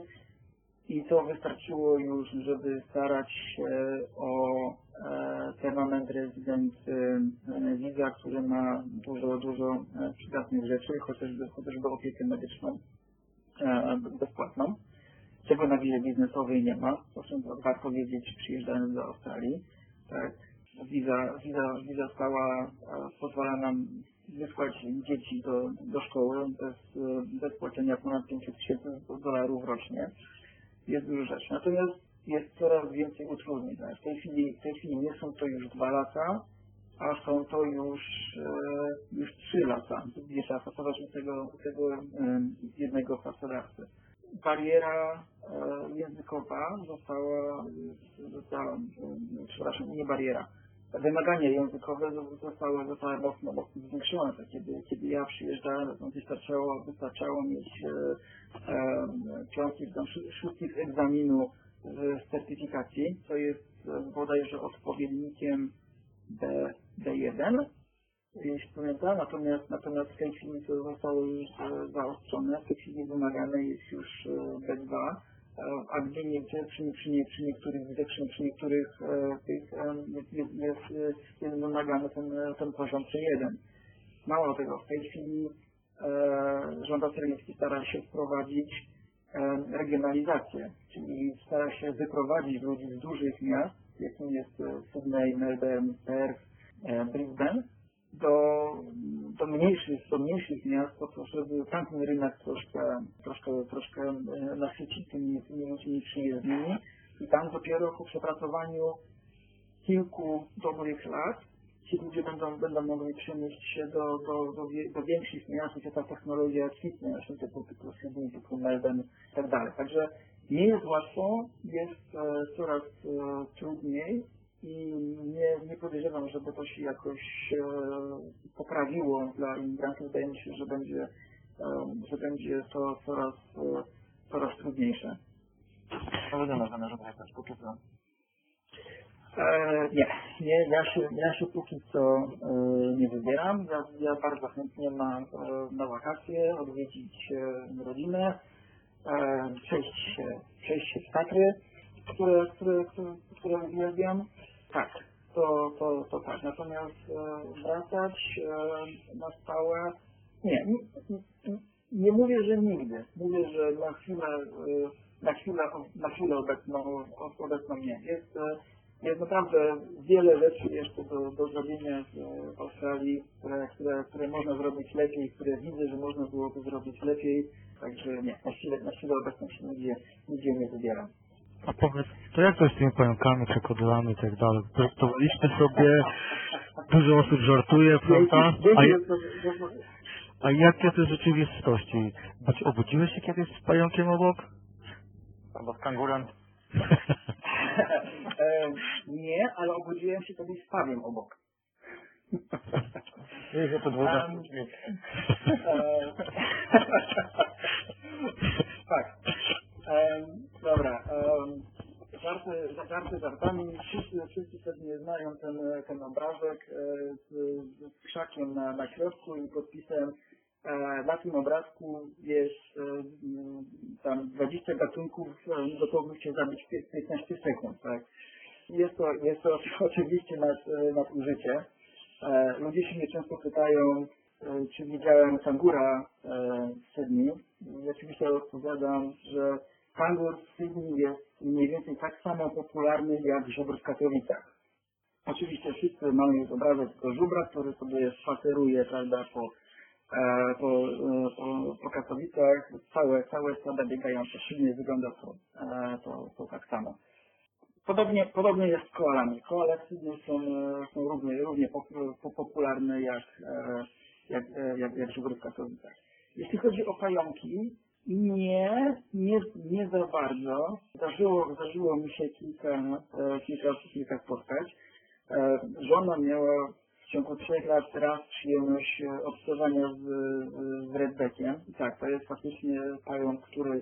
Speaker 4: i to wystarczyło już, żeby starać się o e, permanent resident e, visa, który ma dużo, dużo e, przydatnych rzeczy, chociażby, chociażby opiekę medyczną e, bezpłatną czego na wizie biznesowej nie ma. O czym warto wiedzieć przyjeżdżając do Australii. Tak. Wiza, wiza, wiza stała e, pozwala nam wysłać dzieci do, do szkoły bez, e, bez płacenia ponad 500 tysięcy dolarów rocznie. Jest dużo. Natomiast jest coraz więcej utrudnień. Tak. W tej chwili, w tej chwili nie są to już dwa lata, a są to już, e, już trzy lata, gdzie trzeba pracować u tego, tego e, jednego pracodawcy bariera e, językowa została, została, przepraszam, nie bariera, wymagania językowe zostały, zostały mocno, mocno zwiększone. Kiedy, kiedy ja przyjeżdżałem, to wystarczało, wystarczało mieć e, e, piątki, tam szó- szóstych egzaminu z certyfikacji, co jest e, bodajże odpowiednikiem B, B1, jeśli pamiętam, natomiast, natomiast w tej chwili to zostało już e, zaostrzone, w tej chwili wymagane jest już e, B2, e, a gdzie niegdzie przy, przy, nie, przy niektórych przy, przy niektórych e, tych e, jest, jest, jest, e, wymagany ten, e, ten poziom C1. Mało tego, w tej chwili e, rząd australijski stara się wprowadzić e, regionalizację, czyli stara się wyprowadzić ludzi z dużych miast, jakim jest e, Sydney, Melbourne, Perth, e, Brisbane, do, do mniejszych, do mniejszych miast, po to, żeby tamten rynek troszkę, troszkę, troszkę e, nasycić tymi, tymi ludźmi przyjezdnymi i tam dopiero po przepracowaniu kilku dobrych lat ci ludzie będą, będą mogli przenieść się do, do, do, do większych miast, gdzie ta technologia kwitnie, właśnie typu, typu Sydney, typu Melbourne i tak dalej. Także nie jest łatwo, jest e, coraz e, trudniej i nie, nie podejrzewam, żeby to się jakoś e, poprawiło dla imigrantów. Wydaje mi się, że będzie, e, że będzie to coraz, e, coraz trudniejsze.
Speaker 5: Powodzenia zamierzam jechać póki co.
Speaker 4: E, nie, nie ja, się, ja się póki co e, nie wybieram. Ja, ja bardzo chętnie na, e, na wakacje odwiedzić rodzinę, przejść, się, przejść się w Tatry, które, które, które, które uwielbiam. Tak, to, to, to tak. Natomiast e, wracać e, na stałe, nie, nie, mówię, że nigdy. Mówię, że na chwilę, e, na chwilę, na chwilę obecną, obecną nie. Jest, jest naprawdę wiele rzeczy jeszcze do, do zrobienia w Australii, które, które, które można zrobić lepiej, które widzę, że można byłoby zrobić lepiej. Także nie, na chwilę, na chwilę obecną się nigdzie, nigdzie nie wybieram.
Speaker 3: A powiedz, to jak to jest z tymi pająkami, krokodylami i tak dalej? Żartowaliście sobie, dużo osób żartuje, prawda? A,
Speaker 4: Dzięki, że- że-
Speaker 3: a jak jest w rzeczywistości? Czy obudziłeś się kiedyś z pająkiem obok?
Speaker 5: Albo z kangurem.
Speaker 4: e, nie, ale obudziłem się kiedyś z pawiem obok.
Speaker 5: Wiesz, że to
Speaker 4: Em,
Speaker 5: dźwięk.
Speaker 4: E, tak. Dobra. Um, żarty, żarty żartami. Wszyscy, wszyscy pewnie znają ten, ten obrazek e, z, z krzakiem na, na środku i podpisem e, na tym obrazku jest e, tam 20 gatunków gotowych się zabić w pię- 15 sekund. Tak? Jest to, jest to oczywiście nad, nadużycie. Ludzie się mnie często pytają, czy widziałem kangura w Sydney. Oczywiście odpowiadam, że w Sydney jest mniej więcej tak samo popularny jak żubr w Katowicach. Oczywiście wszyscy mamy już obrazek tego żubra, który sobie spaceruje, prawda, po, e, po, po, po Katowicach. Całe, całe stada biegające. Silnie wygląda to, e, to, to tak samo. Podobnie, podobnie jest z koalami. Koale w Sydney są, są równie, równie pop- po- popularne jak, e, jak, e, jak, jak żubry w Katowicach. Jeśli chodzi o pająki, nie, nie, nie za bardzo. Zdarzyło, zdarzyło mi się kilka, e, kilka, kilka spotkać. E, Żona miała w ciągu trzech lat raz przyjemność e, obcowania z, z redbackiem. Tak, to jest faktycznie pająk, który,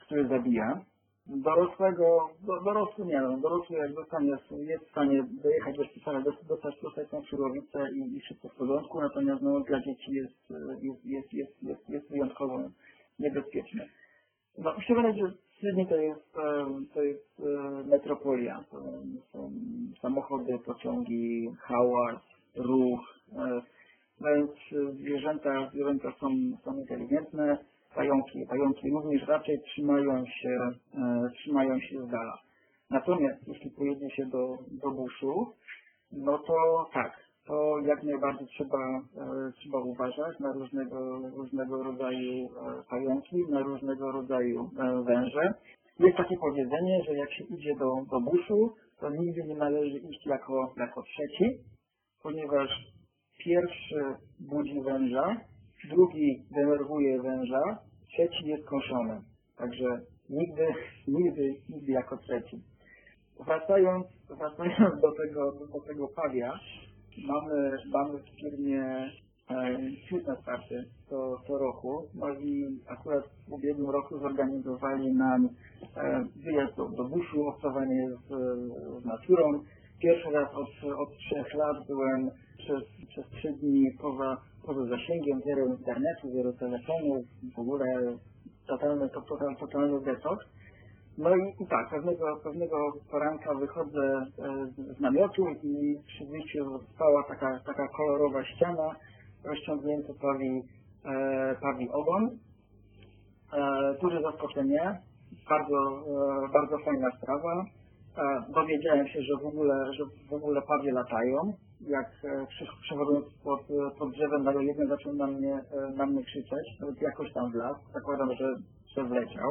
Speaker 4: który zabija. Dorosłego, do, dorosły nie wiem, dorosły jak dostanie, jest w stanie dojechać do szpitala, dostać, dostać, dostać tą surowicę i, i wszystko w porządku, natomiast no, dla dzieci jest, jest, jest, jest, jest, jest wyjątkowo niebezpieczne. No, powiedzieć, że Sydney to jest, e, to jest e, metropolia. To są samochody, pociągi, hałas, ruch. e, Więc zwierzęta, zwierzęta są, są inteligentne, pająki, pająki również raczej trzymają się, e, trzymają się z dala. Natomiast jeśli pojedzie się do, do buszu, no to tak, to jak najbardziej trzeba, e, trzeba uważać na różnego, różnego rodzaju e, pająki, na różnego rodzaju e, węże. Jest takie powiedzenie, że jak się idzie do, do buszu, to nigdy nie należy iść jako, jako trzeci, ponieważ pierwszy budzi węża, drugi denerwuje węża, trzeci jest koszony. Także nigdy, nigdy, nigdy jako trzeci. Wracając, wracając do tego, do tego pawia, mamy, mamy w firmie e, na starty co, co roku. I akurat w ubiegłym roku zorganizowali nam e, wyjazd do, do buszu, obcowanie z, z naturą. Pierwszy raz od, od trzech lat byłem przez, przez trzy dni poza, poza zasięgiem, zero internetu, zero telefonów, w ogóle totalny, to, total, totalny detoks. No i, i tak, pewnego, pewnego poranka wychodzę e, z- namiotu i przy wyjściu stała taka, taka kolorowa ściana, rozciągnięty pawi, e, pawi ogon. E, duże zaskoczenie, bardzo, e, bardzo fajna sprawa. E, dowiedziałem się, że w ogóle, że w ogóle pawie latają. Jak e, przechodząc pod, pod drzewem, nagle jeden zaczął na mnie, e, na mnie krzyczeć, jakoś tam wlazł, zakładam, że, że wleciał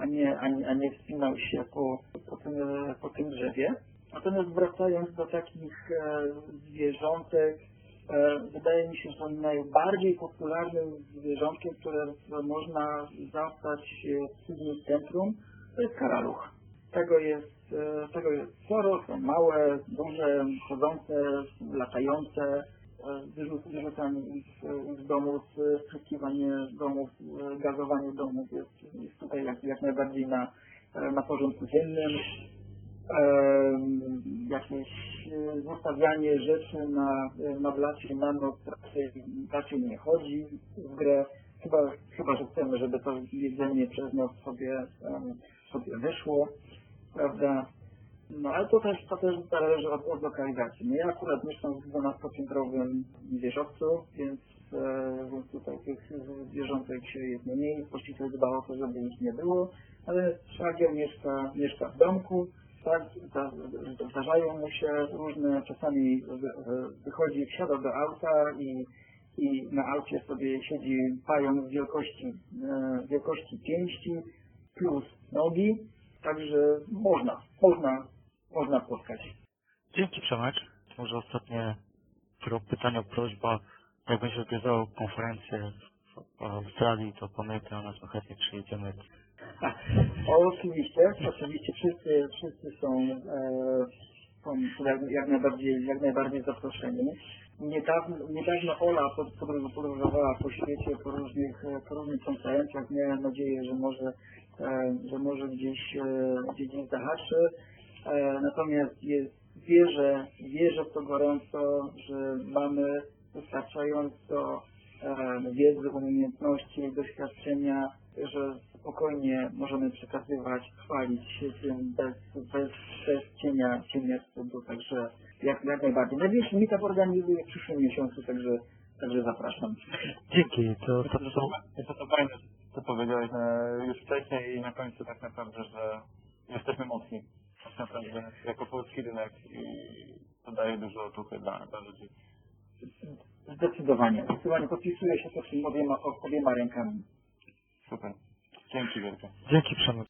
Speaker 4: a nie, a nie, a nie wspinał się po, po, tym, po tym drzewie. Natomiast wracając do takich e, zwierzątek, e, wydaje mi się, że najbardziej popularnym zwierzątkiem, które można zastać w Sydney Centrum, to jest karaluch. Tego jest, e, tego jest sporo, są małe, duże, chodzące, latające, e, wyrzuc- wyrzucanie ich, e, z domów, e, spryskiwanie domów, e, gazowanie domów jest, jest tutaj jak, jak najbardziej na, e, na porządku dziennym. Em, jakieś e, zostawianie rzeczy na, e, na blacie na noc raczej, raczej nie chodzi w grę. Chyba, chyba, że chcemy, żeby to jedzenie przez noc sobie, em, sobie wyszło, prawda? No ale to też, to też zależy od, od lokalizacji. No ja akurat mieszkam w 12-piętrowym wieżowcu, więc, e, tutaj tych zwierzątek jest mniej. Właściciel dba o to, żeby ich nie było. Ale szwagier mieszka, mieszka w domku. Tak, zda- zdarzają mu się różne, czasami wy- wy- wychodzi, wsiada do auta i, i na aucie sobie siedzi pająk wielkości, e, wielkości pięści plus nogi. Także można, można, można spotkać.
Speaker 3: Dzięki Przemek. Może ostatnie pytanie, prośba. Jak będzie odwiedzał konferencję w- Australii, to pamiętaj o nas, my chętnie przyjedziemy.
Speaker 4: O, oczywiście, oczywiście wszyscy, wszyscy są, e, są jak, najbardziej, jak najbardziej zaproszeni. Niedawno, niedawno Ola pod- podróż- podróżowała po świecie, po różnych, po różnych konferencjach. Miałem nadzieję, że może, e, że może gdzieś, e, gdzieś, gdzieś zahaczy. E, natomiast jest, wierzę, wierzę w to gorąco, że mamy wystarczająco wiedzy, umiejętności, doświadczenia że spokojnie możemy przekazywać, chwalić się tym bez, bez, bez cienia, cienia wstydu, także jak, jak najbardziej. Najbliższy meetup organizuję w przyszłym miesiącu, także, także zapraszam.
Speaker 3: Dzięki, to, to są...
Speaker 5: Jest to fajne, co powiedziałeś e, już wcześniej i na końcu tak naprawdę, że jesteśmy mocni. Tak naprawdę jako polski rynek i to daje dużo otuchy dla, dla ludzi.
Speaker 4: Zdecydowanie. Zdecydowanie podpisuję się pod tym obiema, obiema rękami.
Speaker 5: Super. Dzięki wielkie.
Speaker 3: Dzięki Przemek.